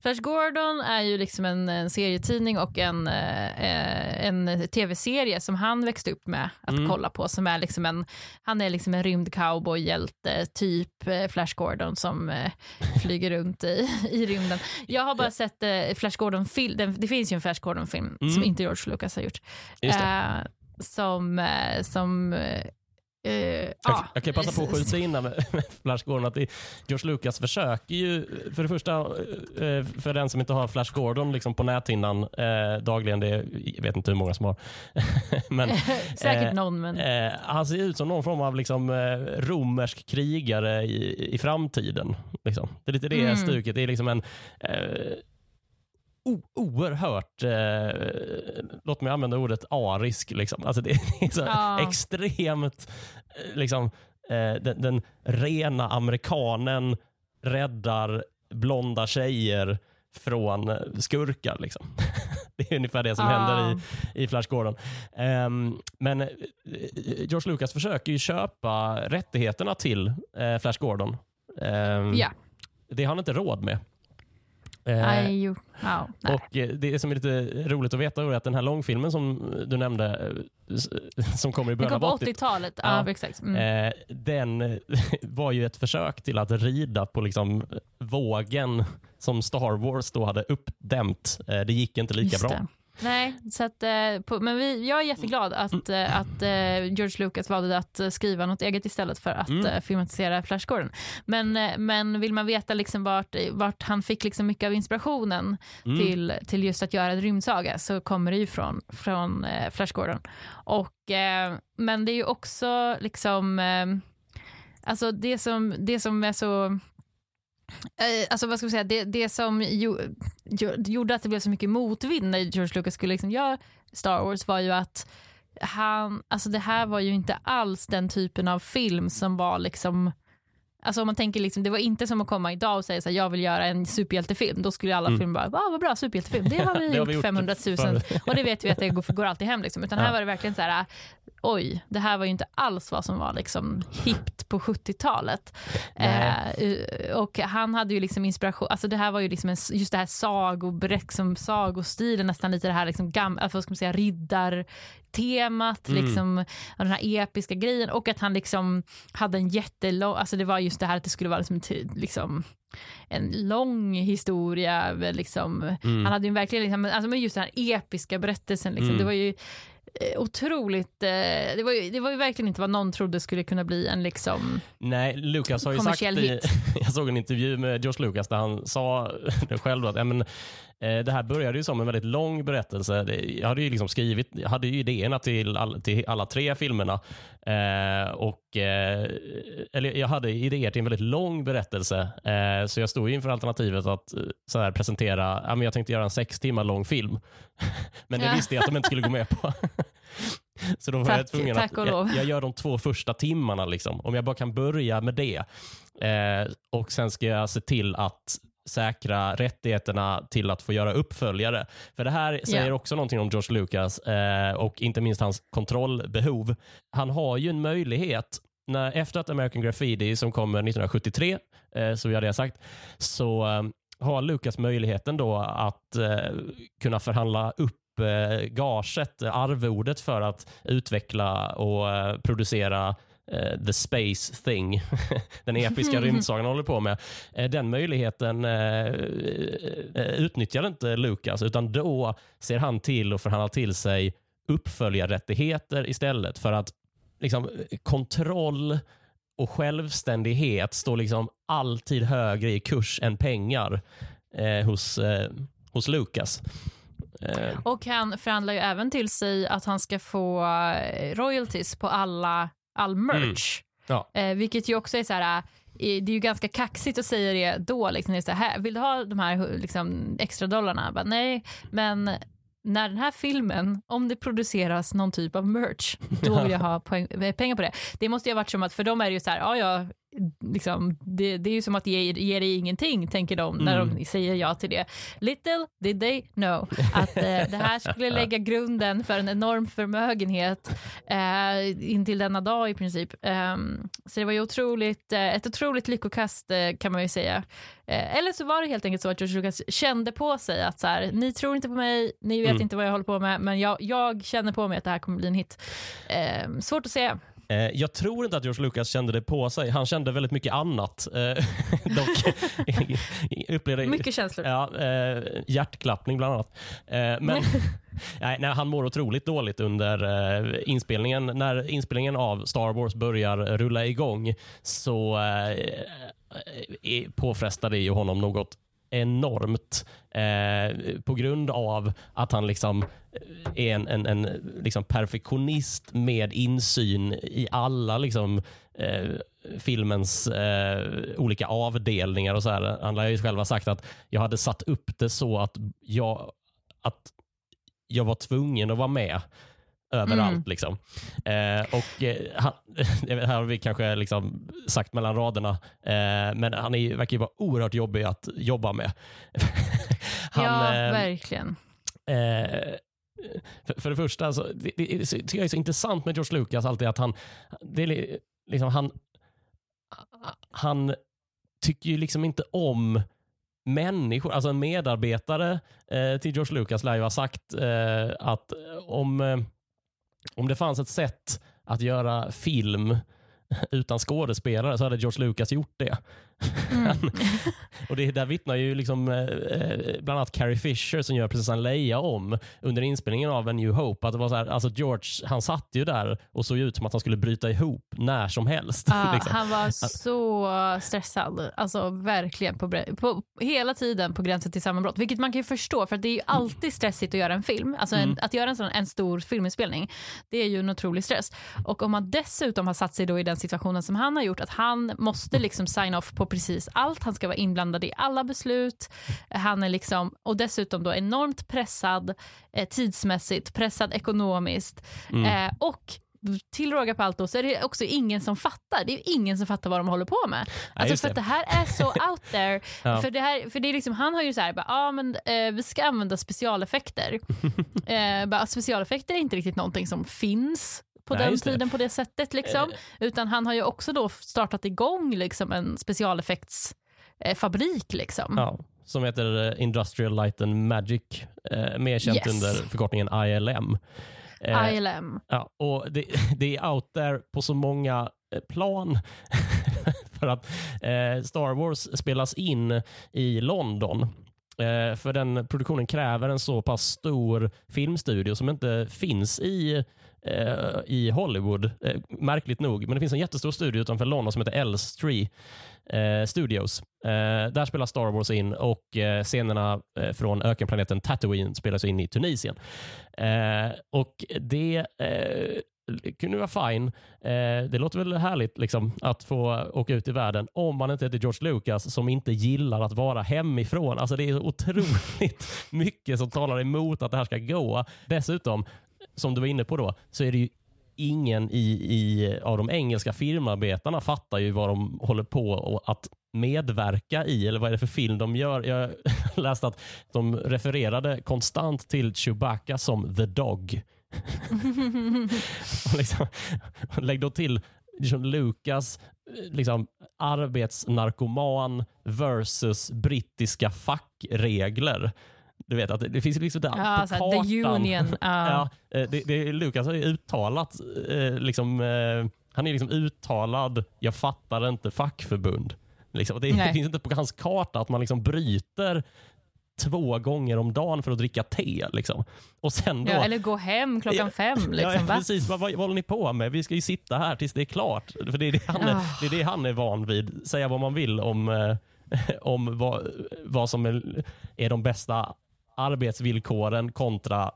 Flash Gordon är ju liksom en, en serietidning och en, eh, en tv-serie som han växte upp med att Mm. kolla på. Som är liksom en, han är liksom en rymdcowboyhjälte, typ eh, Flash Gordon som eh, flyger runt i, i rymden. Jag har bara sett eh, Flash Gordon-film, det, det finns ju en Flash Gordon-film Mm. som inte George Lucas har gjort. Just det. Eh, som, eh, som eh, eh, Jag, ja, jag kan passa på att skjuta in med, med Flash Gordon att George Lucas försöker ju, för det första, eh, för den som inte har Flash Gordon liksom på näthinnan eh, dagligen, det är, jag vet inte hur många som har. men Säkert eh, någon, men... eh, han ser ut som någon form av liksom, eh, romersk krigare i, i framtiden. Liksom. Det är lite det Mm. stuket. Det är liksom en o- oerhört, eh, låt mig använda ordet arisk. Liksom. Alltså det är så Ja. extremt, eh, liksom, eh, den, den rena amerikanen räddar blonda tjejer från eh, skurkar. Liksom. Det är ungefär det som Ja. händer i, i Flash Gordon. Ehm, men eh, George Lucas försöker ju köpa rättigheterna till eh, Flash Gordon. Ehm, Ja, Det har han inte råd med. Eh, nej. och eh, Det som är lite roligt att veta är att den här långfilmen som du nämnde, eh, som kommer i början kom av på 80 80-talet. Ja. Exakt. Mm. Eh, den eh, var ju ett försök till att rida på liksom vågen som Star Wars då hade uppdämt. Eh, det gick inte lika Just bra. det. Nej, så att, eh, på, men vi, jag är jätteglad att, eh, att eh, George Lucas valde att skriva något eget istället för att Mm. filmatisera Flash Gordon. Men, men vill man veta liksom vart, vart han fick liksom mycket av inspirationen Mm. till, till just att göra en rymdsaga så kommer det ju från, från Flash Gordon. Och, men det är ju också liksom, alltså det som, det som är så alltså vad ska man säga, det, det som jo, gjorde att det blev så mycket motvind när George Lucas skulle liksom göra Star Wars var ju att han, alltså det här var ju inte alls den typen av film som var liksom Alltså om man tänker liksom, det var inte som att komma idag och säga så här, jag vill göra en superhjältefilm. Då skulle alla Mm. filmer bara, "Va, vad bra superhjältefilm, det har vi Det har gjort vi gjort 500 000 förut. och det vet vi att det går, går alltid hem. Liksom. Utan Ja. här var det verkligen så här, oj, det här var ju inte alls vad som var liksom hippt på 70-talet. Nej. Eh, och han hade ju liksom inspiration, alltså det här var ju liksom en, just det här sagoberätt, som sagostilen, nästan lite det här liksom gam, alltså vad ska man säga, riddartemat, Mm. liksom, den här episka grejen och att han liksom hade en jättelång, alltså det var just det här att det skulle vara liksom, liksom en lång historia. Liksom. Mm. Han hade ju verkligen liksom, alltså, men just den här episka berättelsen. Liksom. Mm. Det var ju eh, otroligt... Eh, det, var ju, det var ju verkligen inte vad någon trodde skulle kunna bli en liksom... Nej, Lucas har ju sagt... I, jag såg en intervju med George Lucas där han sa det själv att ja, men, Eh, det här började ju som en väldigt lång berättelse. Jag hade ju liksom skrivit, jag hade ju idéerna till, all, till alla tre filmerna. Eh, och, eh, eller jag hade idéer till en väldigt lång berättelse. Eh, så jag stod inför alternativet att eh, så här, presentera, ja, men jag tänkte göra en sex timmar lång film. men det visste jag att de inte skulle gå med på. Så då var tack, jag tvungen att jag, jag, gör de två första timmarna. Liksom. Om jag bara kan börja med det. Eh, och Sen ska jag se till att säkra rättigheterna till att få göra uppföljare. För det här säger yeah. också någonting om George Lucas eh, och inte minst hans kontrollbehov. Han har ju en möjlighet när, efter att American Graffiti som kommer 1973, eh, hade jag sagt, så eh, har Lucas möjligheten då att eh, kunna förhandla upp eh, gaget, arvodet för att utveckla och eh, producera uh, the space thing, den episka rymdsagan håller på med. Uh, den möjligheten uh, utnyttjar inte Lucas, utan då ser han till att förhandla till sig uppföljarrättigheter istället för att liksom, kontroll och självständighet står liksom alltid högre i kurs än pengar hos, hos Lucas. Och han förhandlar ju även till sig att han ska få royalties på alla all mm. merch. Mm. Ja. Eh, vilket ju också är så här, eh, det är ju ganska kaxigt att säga det då. Liksom, det är så här, vill du ha de här liksom, extra dollarna? Bara, nej, men när den här filmen, om det produceras någon typ av merch, då vill jag ha poäng, eh, pengar på det. Det måste ju ha varit som att, för dem är det ju så här, ja, ja, liksom, det, det, är ju som att ge, ge dig ingenting, tänker de när mm. de säger ja till det. Little did they know att eh, det här skulle lägga grunden för en enorm förmögenhet eh, in till denna dag i princip. Um, så det var ju otroligt, eh, ett otroligt lyckokast eh, kan man ju säga. Eh, eller så var det helt enkelt så att George Lucas kände på sig att så här, ni tror inte på mig, ni vet mm. inte vad jag håller på med, men jag, jag känner på mig att det här kommer bli en hit. Ehm, svårt att säga. Eh, jag tror inte att George Lucas kände det på sig. Han kände väldigt mycket annat. Eh, dock, upplevde, mycket känslor. Ja, eh, hjärtklappning bland annat. men nej, nej, han mår otroligt dåligt under inspelningen. När inspelningen av Star Wars börjar rulla igång så påfrestar det ju honom något enormt eh, på grund av att han liksom eh, är en, en, en liksom perfektionist med insyn i alla liksom, eh, filmens eh, olika avdelningar. och så här. Han har ju själv sagt att jag hade satt upp det så att jag, att jag var tvungen att vara med överallt. Mm. Liksom. Eh, och eh, han, här har vi kanske liksom sagt mellan raderna, eh, men han är, verkar ju vara oerhört jobbig att jobba med. han, ja, eh, verkligen. För, för, det första, alltså, det, det, det tycker jag är så intressant med George Lucas alltid att han, det är liksom, han, han tycker ju liksom inte om människor, alltså en medarbetare eh, till George Lucas lär ju ha sagt eh, att om eh, om det fanns ett sätt att göra film utan skådespelare så hade George Lucas gjort det. Mm. och det där vittnar ju liksom, eh, eh, bland annat Carrie Fisher som gör prinsessan Leia om under inspelningen av A New Hope. Att det var så här, alltså George han satt ju där och såg ut som att han skulle bryta ihop när som helst. Ah, liksom. Han var så stressad. Alltså verkligen. På, på, hela tiden på gränsen till sammanbrott. Vilket man kan ju förstå för det är ju alltid stressigt att göra en film. Alltså en, mm. Att göra en, sån, en stor filminspelning det är ju en otrolig stress. Och om man dessutom har satt sig då i den situationen som han har gjort att han måste liksom sign off på precis allt. Han ska vara inblandad i alla beslut. Han är liksom, och dessutom då enormt pressad eh, tidsmässigt, pressad ekonomiskt. Mm. Eh, och till råga på allt då, så är det också ingen som fattar. Det är ingen som fattar vad de håller på med. Ja, alltså för det. att det här är så out there. ja. För, det här, för det är liksom, han har ju så här, bara, ah, men, eh, vi ska använda specialeffekter. eh, bara, specialeffekter är inte riktigt någonting som finns på Nej, den tiden på det sättet. Liksom. Eh. Utan han har ju också då startat igång liksom, en specialeffektsfabrik. Liksom. Ja, som heter eh, Industrial Light and Magic, eh, mer känt yes. under förkortningen ILM. Eh, ILM. Ja, och det, det, är out there på så många eh, plan. för att eh, Star Wars spelas in i London Eh, för den produktionen kräver en så pass stor filmstudio som inte finns i eh, i Hollywood, eh, märkligt nog. Men det finns en jättestor studio utanför London som heter Elstree eh, Studios. Eh, där spelar Star Wars in och eh, scenerna eh, från ökenplaneten Tatooine spelas in i Tunisien. Eh, och det eh, kunde vara fine. Eh, det låter väl härligt liksom, att få åka ut i världen om man inte heter George Lucas som inte gillar att vara hemifrån. Alltså Det är otroligt mycket som talar emot att det här ska gå. Dessutom, som du var inne på då, så är det ju ingen i, i, av de engelska filmarbetarna fattar ju vad de håller på att medverka i, eller vad är det för film de gör. Jag läste att de refererade konstant till Chewbacca som the dog. liksom, lägg då till liksom Lucas liksom, arbetsnarkoman versus brittiska fackregler. Du vet att det, det finns liksom där ja, på kartan. The Union. Uh. ja, eh, det, det, Lukas har ju uttalat, eh, liksom, eh, han är liksom uttalad, jag fattar inte fackförbund. Liksom. Det, det, finns inte på hans karta att man liksom bryter två gånger om dagen för att dricka te. Liksom. Och sen då, ja, eller gå hem klockan ja, fem. Liksom, ja, precis. Vad, vad, vad håller ni på med? Vi ska ju sitta här tills det är klart. För Det är det han är, oh. det är, det han är van vid. Säga vad man vill om, om vad, vad som är, är de bästa arbetsvillkoren kontra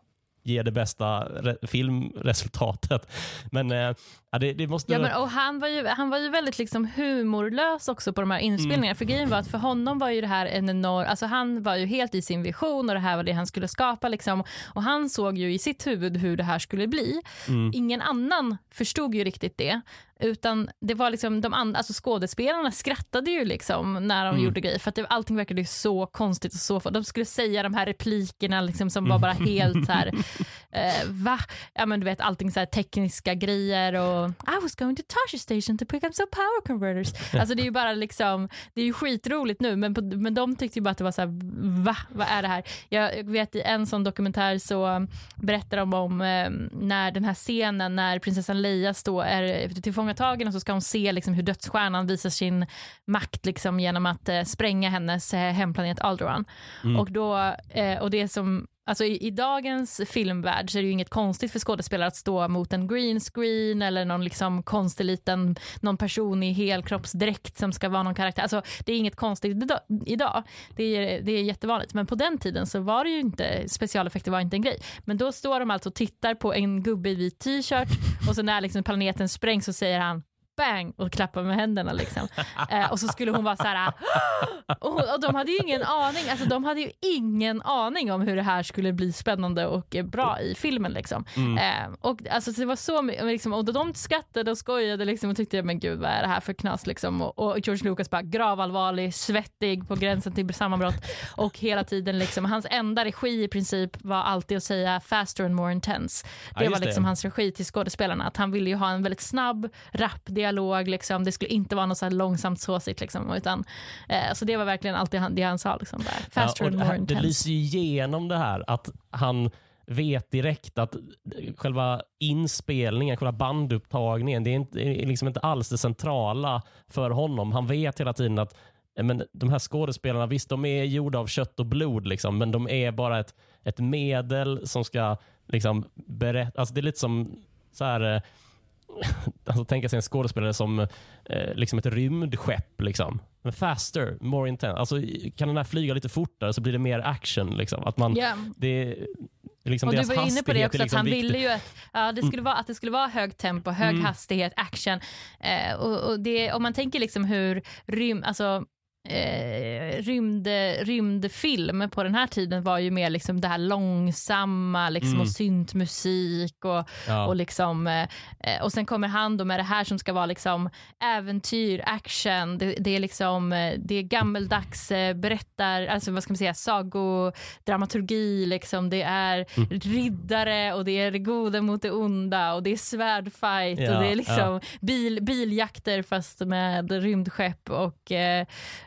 ge det bästa filmresultatet. Men eh, det, det, måste... Ja, men, och han, var ju, han var ju väldigt liksom humorlös också på de här inspelningarna. Mm. För grejen var att för honom var ju det här en enorm... Alltså han var ju helt i sin vision och det här var det han skulle skapa. Liksom. Och han såg ju i sitt huvud hur det här skulle bli. Mm. Ingen annan förstod ju riktigt det. Utan det var liksom de andra, alltså skådespelarna skrattade ju liksom när de mm. gjorde grejer för att det, allting verkade så konstigt och så De skulle säga de här replikerna liksom som var bara helt så här, eh, va? Ja men du vet allting så här tekniska grejer och I was going to Tasha station to pick up some power converters. Alltså det är ju bara liksom, det är ju skitroligt nu men, på, men de tyckte ju bara att det var så här, va? Vad är det här? Jag vet i en sån dokumentär så berättar de om eh, när den här scenen när prinsessan Leia står, är tillfångatagen och så ska hon se liksom hur dödsstjärnan visar sin makt liksom genom att eh, spränga hennes eh, hemplanet Alderaan. Mm. Och, då, eh, och det som Alltså i, i, dagens filmvärld så är det ju inget konstigt för skådespelare att stå mot en green screen eller någon liksom konstig liten någon person i helkroppsdräkt som ska vara någon karaktär. Alltså det är inget konstigt idag. Det är, det är jättevanligt. Men på den tiden så var det ju inte specialeffekter var inte en grej. Men då står de alltså och tittar på en gubbe i vit t-shirt och så när liksom planeten sprängs så säger han bang och klappa med händerna. Liksom. Eh, och så skulle hon vara så här... Och, och, de hade ju ingen aning alltså, de hade ju ingen aning om hur det här skulle bli spännande och bra i filmen. Liksom. Mm. Eh, och, alltså, det var så, liksom, och de skrattade och skojade liksom, och tyckte men gud vad är det här för knas. Liksom. Och, och George Lucas bara gravallvarlig, svettig på gränsen till sammanbrott. Och hela tiden, liksom, hans enda regi i princip var alltid att säga faster and more intense. Det ja, var liksom det. hans regi till skådespelarna. Att han ville ju ha en väldigt snabb, rapp dialog. Liksom. Det skulle inte vara något så långsamt såsigt. Liksom, utan, eh, så det var verkligen allt det han, det han sa. Liksom, där. Faster ja, and more intense. Det lyser igenom det här att han vet direkt att själva inspelningen, själva bandupptagningen, det är, inte, är liksom inte alls det centrala för honom. Han vet hela tiden att men de här skådespelarna, visst de är gjorda av kött och blod, liksom, men de är bara ett, ett medel som ska liksom, berätta. Alltså det är lite som så här, eh, alltså, tänka sig en skådespelare som eh, liksom ett rymdskepp. Liksom. Men faster, more intense. Alltså, kan den här flyga lite fortare så blir det mer action. Liksom. Att man, yeah. det, Liksom och du var inne på det också, liksom att han viktigt. ville ju att, ja, det skulle mm. vara, att det skulle vara hög tempo, hög mm. hastighet, action. Eh, och, och det, om man tänker liksom hur rym, alltså, eh, rymd, rymdfilm på den här tiden var ju mer liksom det här långsamma liksom, mm. och syntmusik och, ja. och, liksom, eh, och sen kommer han då med det här som ska vara liksom äventyr, action, det, det är liksom eh, det är gammeldags eh, berättar, alltså vad ska man säga, sagodramaturgi liksom, det är mm. riddare och det är det goda mot det onda och det är svärdfight ja, och det är liksom ja. bil, biljakter fast med rymdskepp och eh,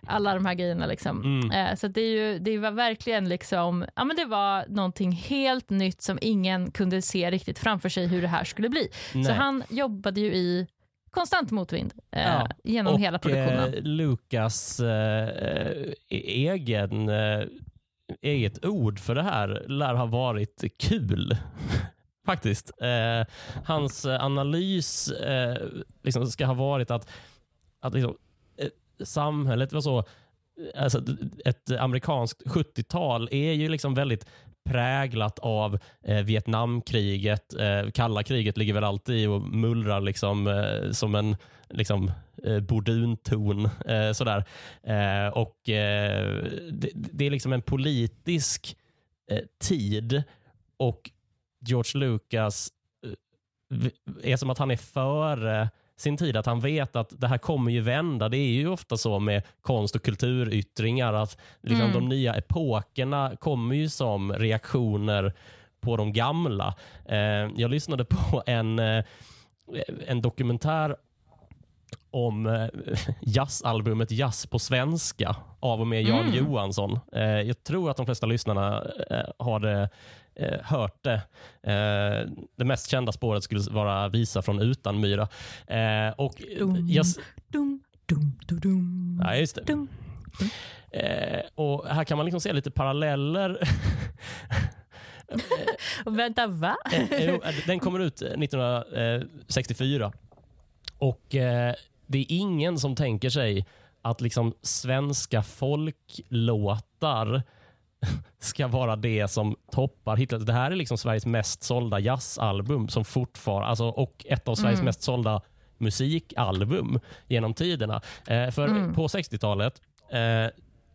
alla de här grejerna. Liksom. Mm. Eh, så det, ju, det var verkligen liksom, ja, men det var någonting helt nytt som ingen kunde se riktigt framför sig hur det här skulle bli. Nej. Så han jobbade ju i konstant motvind eh, ja. genom och, hela produktionen. Eh, Lukas eh, egen eh, eget ord för det här lär ha varit kul. Faktiskt. Eh, hans analys eh, liksom ska ha varit att, att liksom, samhället var så alltså, ett amerikanskt 70-tal är ju liksom väldigt präglat av eh, Vietnamkriget. Eh, kalla kriget ligger väl alltid och mullrar liksom, eh, som en liksom, eh, bordunton. Eh, sådär. Eh, och, eh, det, det, är liksom en politisk eh, tid och George Lucas eh, är som att han är före sin tid, att han vet att det här kommer ju vända. Det är ju ofta så med konst och kulturyttringar att liksom mm. de nya epokerna kommer ju som reaktioner på de gamla. Eh, jag lyssnade på en, eh, en dokumentär om eh, jazzalbumet Jazz på svenska av och med Jan mm. Johansson. Jag tror att de flesta lyssnarna har det eh, hört det. Eh, det mest kända spåret skulle vara Visa från Utanmyra. Eh, och dum, jag, dum, dum, dum, dum. Ja, just det. Dum, dum. Eh, och här kan man liksom se lite paralleller. Vänta, va? Eh, eh, den kommer ut 1964. Och det är ingen som tänker sig att liksom svenska folklåtar ska vara det som toppar hitlist. Det här är liksom Sveriges mest sålda jazzalbum som fortfarande, alltså, och ett av Sveriges mm. mest sålda musikalbum genom tiderna. Eh, för mm. på 60-talet, eh,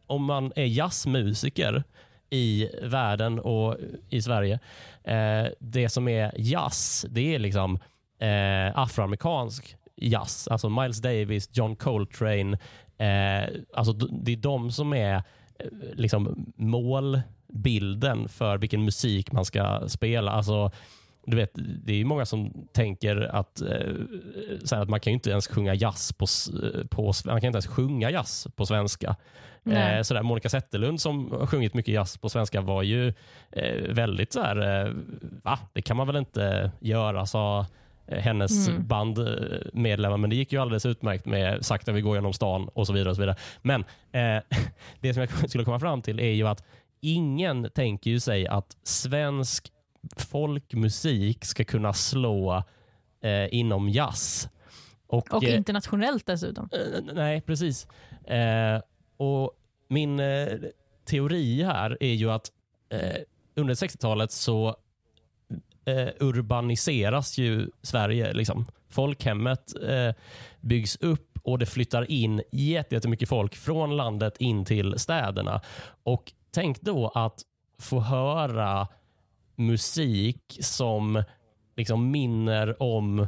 om man är jazzmusiker i världen och i Sverige, eh, det som är jazz, det är liksom eh, afroamerikansk jazz. Alltså Miles Davis, John Coltrane, eh, alltså det är de som är liksom målbilden för vilken musik man ska spela. Alltså, du vet, det är många som tänker att, eh, att man kan inte ens sjunga jazz på, på, man kan inte ens sjunga jazz på svenska. Eh, sådär, Monica Zetterlund som har sjungit mycket jazz på svenska var ju eh, väldigt så här, eh, va? Det kan man väl inte göra, sa Eh, hennes mm. bandmedlemmar, men det gick ju alldeles utmärkt med Sakta vi går genom stan och så vidare. Och så vidare. Men eh, det som jag skulle komma fram till är ju att ingen tänker ju sig att svensk folkmusik ska kunna slå eh, inom jazz. Och, och eh, internationellt dessutom. Eh, nej, precis. Eh, och Min teori här är ju att under 60-talet så eh, urbaniseras ju Sverige. Liksom. Folkhemmet eh, byggs upp och det flyttar in jättemycket folk från landet in till städerna. Och Tänk då att få höra musik som liksom minner om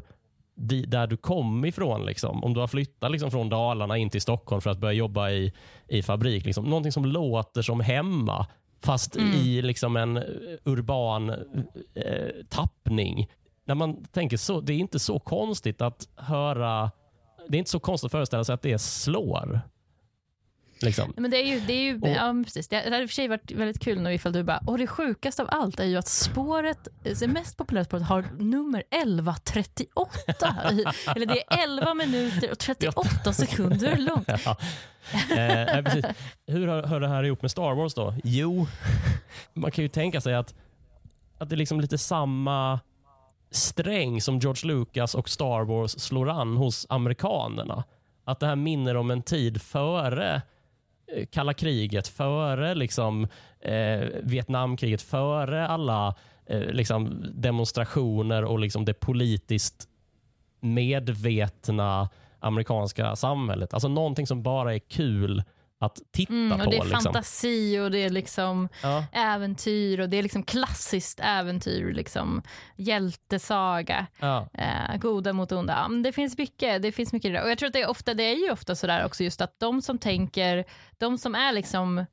där du kom ifrån. Liksom. Om du har flyttat liksom, från Dalarna in till Stockholm för att börja jobba i, i fabrik. Liksom. Någonting som låter som hemma fast mm. i liksom en urban eh, tappning. När man tänker så, det är inte så konstigt att höra, det är inte så konstigt att föreställa sig att det slår. Liksom. Men det är ju, det är ju och, ja, precis. Det hade i och för sig varit väldigt kul nu ifall du bara, och det sjukaste av allt är ju att spåret, det mest populära spåret har nummer 1138. eller det är 11 minuter och 38 sekunder långt. Ja. Eh, precis. Hur hör, hör det här ihop med Star Wars då? Jo, man kan ju tänka sig att, att det är liksom lite samma sträng som George Lucas och Star Wars slår an hos amerikanerna. Att det här minner om en tid före Eh, kalla kriget, före liksom, eh, Vietnamkriget, före alla eh, liksom demonstrationer och liksom det politiskt medvetna amerikanska samhället. Alltså någonting som bara är kul att titta mm, och på. Det är liksom. fantasi och det är liksom ja. äventyr och det är liksom klassiskt äventyr. Liksom. Hjältesaga. Ja. Eh, goda mot onda. Det finns mycket. Det finns mycket och jag tror att det är ofta, det är ju ofta sådär också just att de som tänker, de som är liksom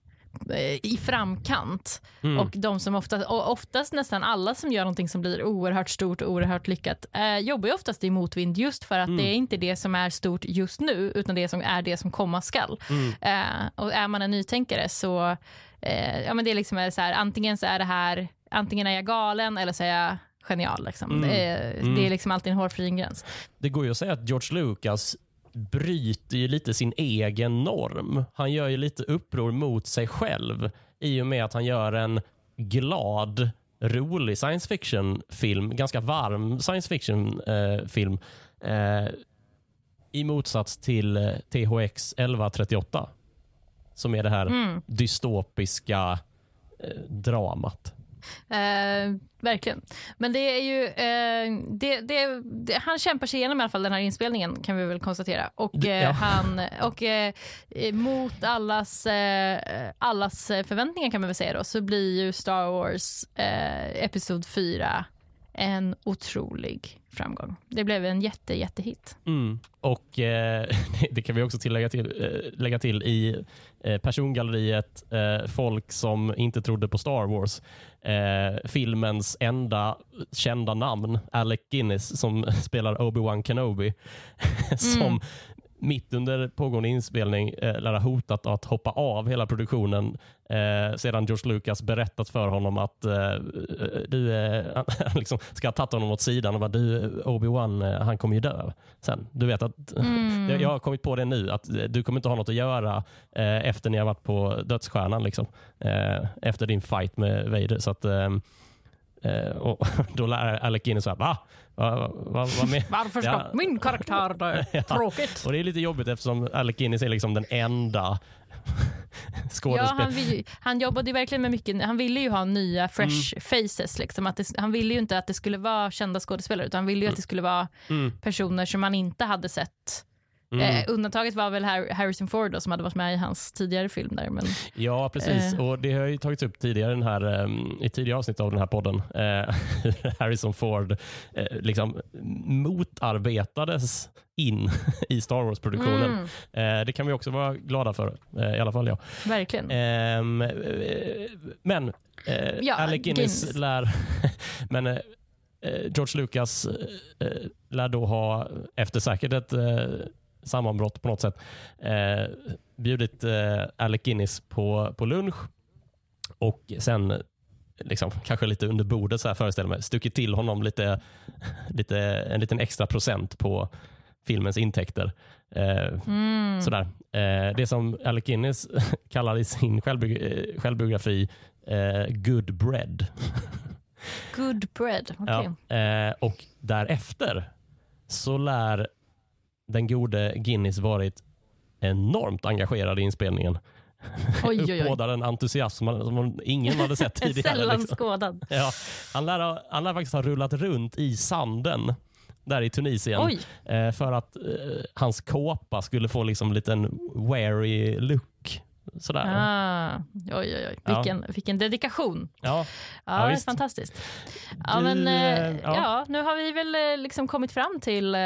i framkant. Mm. Och de som ofta, och oftast nästan alla som gör någonting som blir oerhört stort och oerhört lyckat eh, jobbar ju oftast i motvind just för att mm. det är inte det som är stort just nu utan det som är det som komma skall. Mm. Eh, och är man en nytänkare så, eh, ja men det är liksom så här, antingen så är det här, antingen är jag galen eller så är jag genial. Liksom. Mm. Det, är, det är mm. liksom alltid en hårfin gräns. Det går ju att säga att George Lucas bryter ju lite sin egen norm. Han gör ju lite uppror mot sig själv i och med att han gör en glad, rolig science fiction-film, ganska varm science fiction-film, eh, i motsats till eh, THX 1138, som är det här Mm. dystopiska eh, dramat. Eh, verkligen. Men det är ju... Eh, det, det, det, han kämpar sig igenom i alla fall den här inspelningen kan vi väl konstatera. Och, eh, ja. han, och eh, mot allas, eh, allas förväntningar kan man väl säga då, så blir ju Star Wars eh, Episod 4 en otrolig framgång. Det blev en jätte, jättehit. Mm. Och eh, det kan vi också tillägga till, eh, lägga till i Eh, persongalleriet eh, folk som inte trodde på Star Wars. Eh, filmens enda kända namn, Alec Guinness som spelar Obi-Wan Kenobi, som Mm mitt under pågående inspelning eh, lär ha hotat att hoppa av hela produktionen eh, sedan George Lucas berättat för honom att eh, du eh, liksom ska ha tagit honom åt sidan och bara du Obi-Wan eh, han kommer ju dö sen. Du vet att Mm. jag, har kommit på det nu att eh, du kommer inte ha något att göra eh, efter ni har varit på dödsstjärnan liksom. Eh, efter din fight med Vader. Så att, eh, eh, och då lär Alec Guinness såhär, va? Va, va, va, vad med? Varför ska Ja. min karaktär dö? Ja. Tråkigt. Och det är lite jobbigt eftersom Alec Guinness är liksom den enda Ja, skådespelaren. han, vill, han jobbade ju verkligen med mycket. Han ville ju ha nya fresh faces. Liksom. Att det, han ville ju inte att det skulle vara kända skådespelare utan han ville ju att det skulle vara Mm. personer som man inte hade sett. Mm. Eh, undantaget var väl Har- Harrison Ford då, som hade varit med i hans tidigare film. där. Men, Ja, precis. Eh. Och Det har ju tagits upp tidigare den här, um, i tidigare avsnitt av den här podden. Uh, Harrison Ford eh, liksom motarbetades in i Star Wars-produktionen. mm, Eh, det kan vi också vara glada för, eh, i alla fall jag. verkligen. Ehm, eh, men eh, Ja, Alec Guinness, Guinness. lär... men eh, eh, George Lucas eh, lär då ha, efter säkert ett eh, sammanbrott på något sätt, eh, bjudit eh, Alec Guinness på, på lunch och sen liksom, kanske lite under bordet så här föreställer mig, stuckit till honom lite, lite, en liten extra procent på filmens intäkter. Eh, Mm. Sådär. Eh, det som Alec Guinness kallar i sin självbi- eh, självbiografi eh, good bread. Good bread. okej. Ja. Eh, och därefter så lär den gode Guinness varit enormt engagerad i inspelningen. Oj, oj, oj. Uppbådar en entusiasm som ingen hade sett tidigare. Sällan liksom. skådad. ja, han, lär, ha- han lär faktiskt ha rullat runt i sanden där i Tunisien eh, för att eh, hans kåpa skulle få liksom en liten wary look. Sådär. ah, oj, oj, oj. Ja. Vilken, vilken dedikation. Ja, Ja, Ja, fantastiskt. Ja, men, eh, eh, ja. ja. nu har vi väl eh, liksom kommit fram till eh,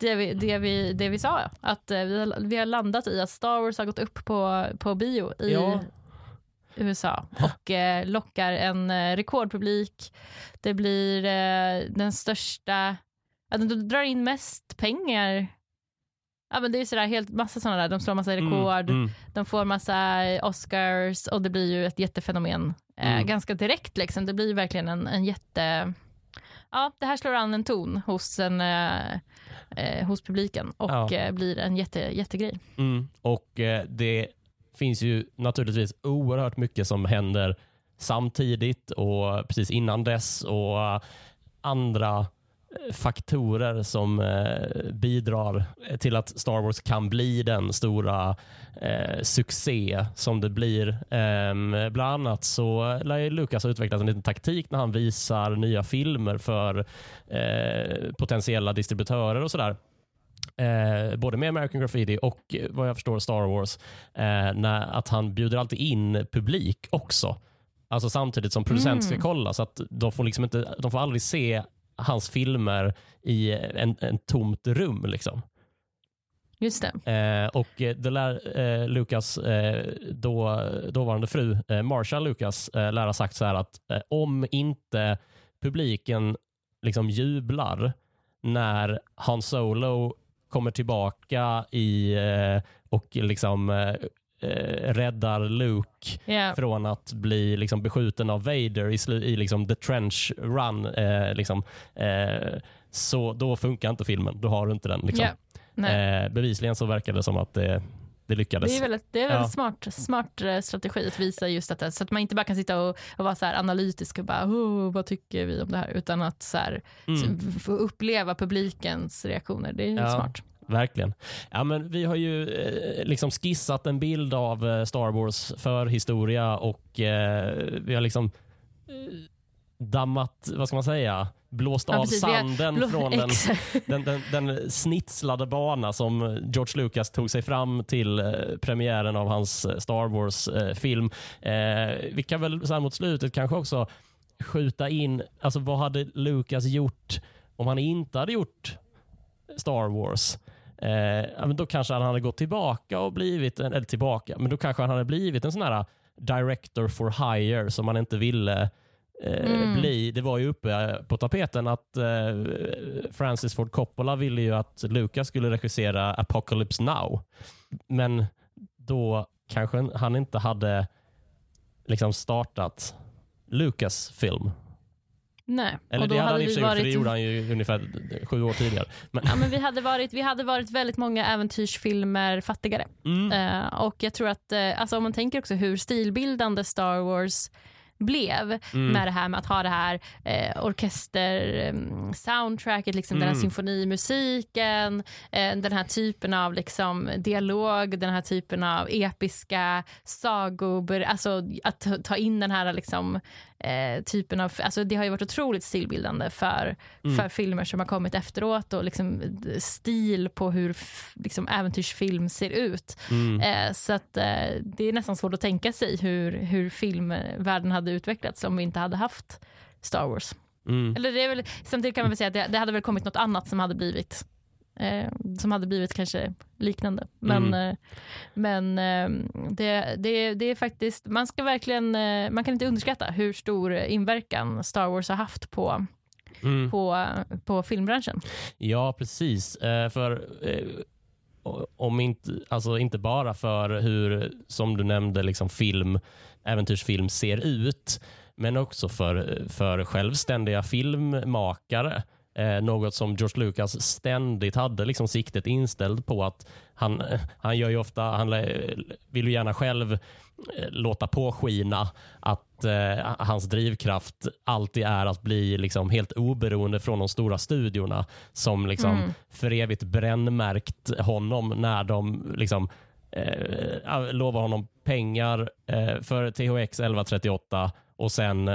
det vi, det vi, det vi sa. Att eh, vi, har, vi har landat i att Star Wars har gått upp på, på bio i Ja. USA och eh, lockar en eh, rekordpublik. Det blir eh, den största, ja, den drar in mest pengar. Ja, men det är sådär helt massa sådana där, de slår massa rekord. Mm, mm. De får massa Oscars och det blir ju ett jättefenomen eh, Mm. ganska direkt. Liksom. Det blir verkligen en, en jätte... Ja, det här slår an en ton hos, en, eh, hos publiken och Ja. eh, blir en jätte, jättegrej. Mm. Och eh, det finns ju naturligtvis oerhört mycket som händer samtidigt och precis innan dess och andra faktorer som eh, bidrar till att Star Wars kan bli den stora eh, succé som det blir. Ehm, bland annat så lär Lucas ha utvecklat en liten taktik när han visar nya filmer för eh, potentiella distributörer och sådär. Eh, både med American Graffiti och eh, vad jag förstår Star Wars, eh, när, att han bjuder alltid in publik också. Alltså samtidigt som producent ska Mm. kolla så att de får, liksom inte, de får aldrig se hans filmer i en, en tomt rum. Liksom. Just det. Eh, och eh, det lär eh, Lucas, eh, då, dåvarande fru, eh, Marsha Lucas, eh, lär ha sagt så här att eh, om inte publiken liksom jublar när Han Solo kommer tillbaka i eh, och liksom eh, räddar Luke Ja. från att bli liksom beskjuten av Vader i, i liksom the trench run. Eh, liksom, eh, så då funkar inte filmen. Då har du inte den. Liksom. Nej. Eh, bevisligen så verkar det som att det det lyckades. Det är väldigt, det är väldigt Ja. smart, smart eh, strategi att visa just detta, så att man inte bara kan sitta och, och vara så analytisk och bara oh, vad tycker vi om det här, utan att så här, Mm. få uppleva publikens reaktioner. Det är Ja. smart. Verkligen. Ja, men vi har ju eh, liksom skissat en bild av eh, Star Wars förhistoria och eh, vi har liksom eh, dammat, vad ska man säga, blåst Ja, av precis. Har sanden Blå- från den, den, den, den snitslade bana som George Lucas tog sig fram till eh, premiären av hans eh, Star Wars-film. Eh, vi kan väl så här mot slutet kanske också skjuta in, alltså vad hade Lucas gjort om han inte hade gjort Star Wars? Eh, då kanske han hade gått tillbaka och blivit, en, eller tillbaka, men då kanske han hade blivit en sån här director for hire som man inte ville eh, Mm. bli. Det var ju uppe eh, på tapeten att eh, Francis Ford Coppola ville ju att Lucas skulle regissera Apocalypse Now. Men då kanske han inte hade liksom startat Lucas film. Nej. Eller och då det hade han i och för sig gjort, för det varit gjorde han ju ungefär sju år tidigare. Men, Ja, men vi, hade varit, vi hade varit väldigt många äventyrsfilmer fattigare. mm, Eh, och jag tror att, eh, alltså om man tänker också hur stilbildande Star Wars blev mm, med det här med att ha det här eh, orkester-soundtracket, liksom den här Mm. symfonimusiken, eh, den här typen av liksom, dialog, den här typen av episka sagor, alltså att ta in den här liksom, eh, typen av, alltså det har ju varit otroligt stilbildande för, Mm. för filmer som har kommit efteråt och liksom stil på hur liksom, äventyrsfilm ser ut. mm, Eh, så att, eh, det är nästan svårt att tänka sig hur, hur filmvärlden hade utvecklats om vi inte hade haft Star Wars. mm. Eller det är väl, samtidigt kan man väl säga att det, det hade väl kommit något annat som hade blivit eh, som hade blivit kanske liknande. Men, Mm. eh, men eh, det, det, det är faktiskt, man ska verkligen, eh, man kan inte underskatta hur stor inverkan Star Wars har haft på, Mm. på, på filmbranschen. Ja, precis. Eh, för eh, om inte, alltså inte bara för hur, som du nämnde, liksom film, äventyrsfilm ser ut, men också för, för självständiga filmmakare. Eh, något som George Lucas ständigt hade liksom siktet inställt på att han, han gör ju ofta, han eh, vill ju gärna själv eh, låta påskina att eh, hans drivkraft alltid är att bli liksom helt oberoende från de stora studiorna som liksom Mm. för evigt brännmärkt honom när de liksom eh, lovar honom pengar eh, för THX 1138 och sen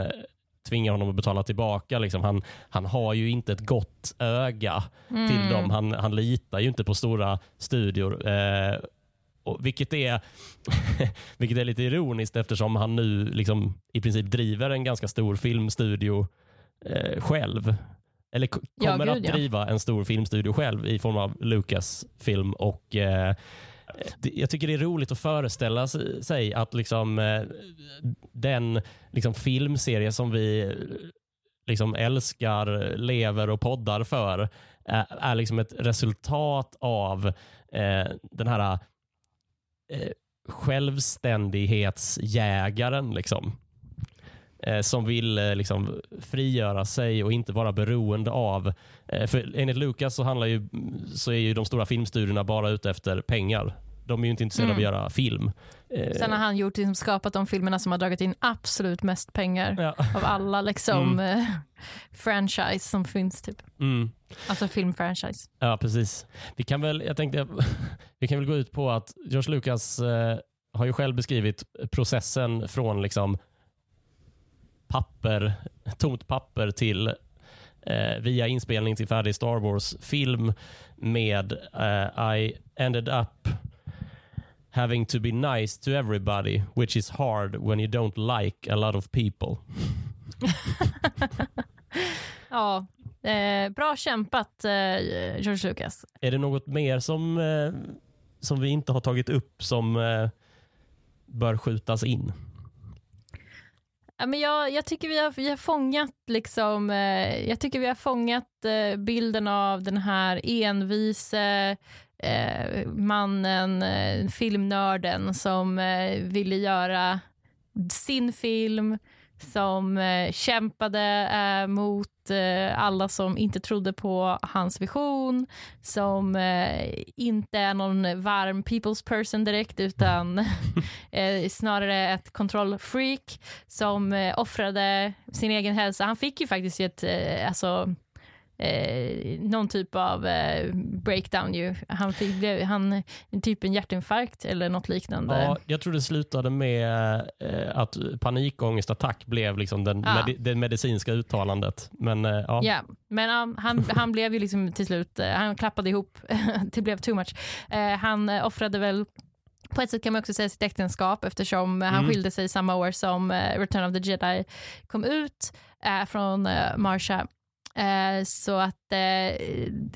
tvingar honom att betala tillbaka. Liksom. Han, han har ju inte ett gott öga till Mm. dem. Han, han litar ju inte på stora studior. Eh, och vilket, är, vilket är lite ironiskt eftersom han nu liksom i princip driver en ganska stor filmstudio eh, själv. Eller k- Ja, kommer gud, att ja. driva en stor filmstudio själv i form av Lucas film. Och, eh, jag tycker det är roligt att föreställa sig- att liksom, eh, den liksom, filmserie som vi eh, liksom älskar, lever och poddar för är, är liksom ett resultat av eh, den här eh, självständighetsjägaren. Liksom. Eh, som vill liksom, frigöra sig och inte vara beroende av... För enligt Lucas så, handlar ju, så är ju de stora filmstudierna bara ute efter pengar. De är ju inte intresserade Mm. av att göra film. Eh, Sen har han gjort, liksom, skapat de filmerna som har dragit in absolut mest pengar ja. av alla liksom, eh, franchise som finns. Typ. Mm. Alltså filmfranchise. Ja, precis. Vi kan väl, jag tänkte, vi kan väl gå ut på att George Lucas eh, har ju själv beskrivit processen från liksom papper, tomt papper till eh, via inspelning till färdig Star Wars-film med eh, I ended up having to be nice to everybody which is hard when you don't like a lot of people. Ja, eh, bra kämpat eh, George Lucas. Är det något mer som, eh, som vi inte har tagit upp som eh, bör skjutas in? Ja, men jag, jag tycker vi har, vi har fångat liksom, eh, jag tycker vi har fångat eh, bilden av den här envise eh, mannen, eh, filmnörden som eh, ville göra sin film som eh, kämpade eh, mot eh, alla som inte trodde på hans vision, som eh, inte är någon varm people's person direkt, utan eh, snarare ett kontrollfreak som eh, offrade sin egen hälsa. Han fick ju faktiskt ett, eh, alltså, eh, någon typ av eh, breakdown. Ju. Han fick blev, han, typ en hjärtinfarkt eller något liknande. Ja, jag tror det slutade med eh, att panikångestattack blev liksom den, Ja. med, det medicinska uttalandet. Men eh, ja. Ja, men um, han, han blev ju liksom till slut, eh, han klappade ihop, det blev too much. Eh, han eh, offrade väl på ett sätt kan man också säga sitt äktenskap eftersom eh, han Mm. skilde sig samma år som Return of the Jedi kom ut från Marsha. Eh, så att eh,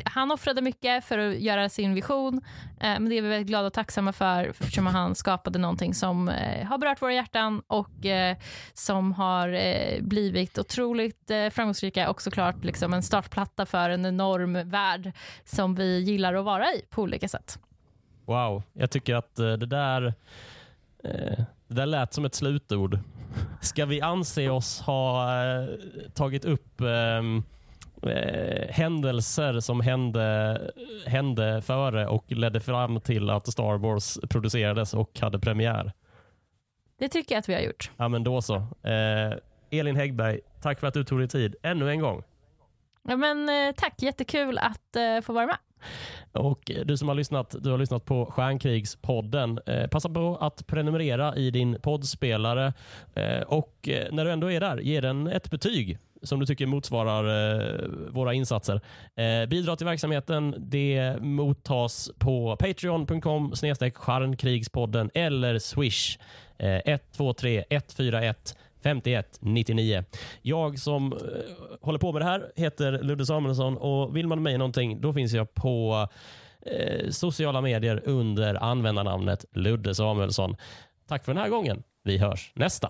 han offrade mycket för att göra sin vision. Eh, men det är vi väldigt glada och tacksamma för eftersom han skapade någonting som eh, har berört våra hjärtan och eh, som har eh, blivit otroligt eh, framgångsrika och såklart liksom en startplatta för en enorm värld som vi gillar att vara i på olika sätt. Wow, jag tycker att eh, det där, eh, det där lät som ett slutord. Ska vi anse oss ha eh, tagit upp eh, eh, händelser som hände, hände före och ledde fram till att Star Wars producerades och hade premiär? Det tycker jag att vi har gjort. Ja, men då så. Eh, Elin Häggberg, tack för att du tog dig tid ännu en gång. Ja, men, eh, tack, jättekul att eh, få vara med. Och du som har lyssnat, du har lyssnat på Stjärnkrigspodden. Eh, passa på att prenumerera i din poddspelare eh, och eh, när du ändå är där, ge den ett betyg som du tycker motsvarar eh, våra insatser. Eh, bidra till verksamheten. Det mottas på patreon.com stjärnkrigspodden eller swish eh, 123 141 51 99. Jag som eh, håller på med det här heter Ludde Samuelsson och vill man mig någonting då finns jag på eh, sociala medier under användarnamnet Ludde Samuelsson. Tack för den här gången. Vi hörs nästa.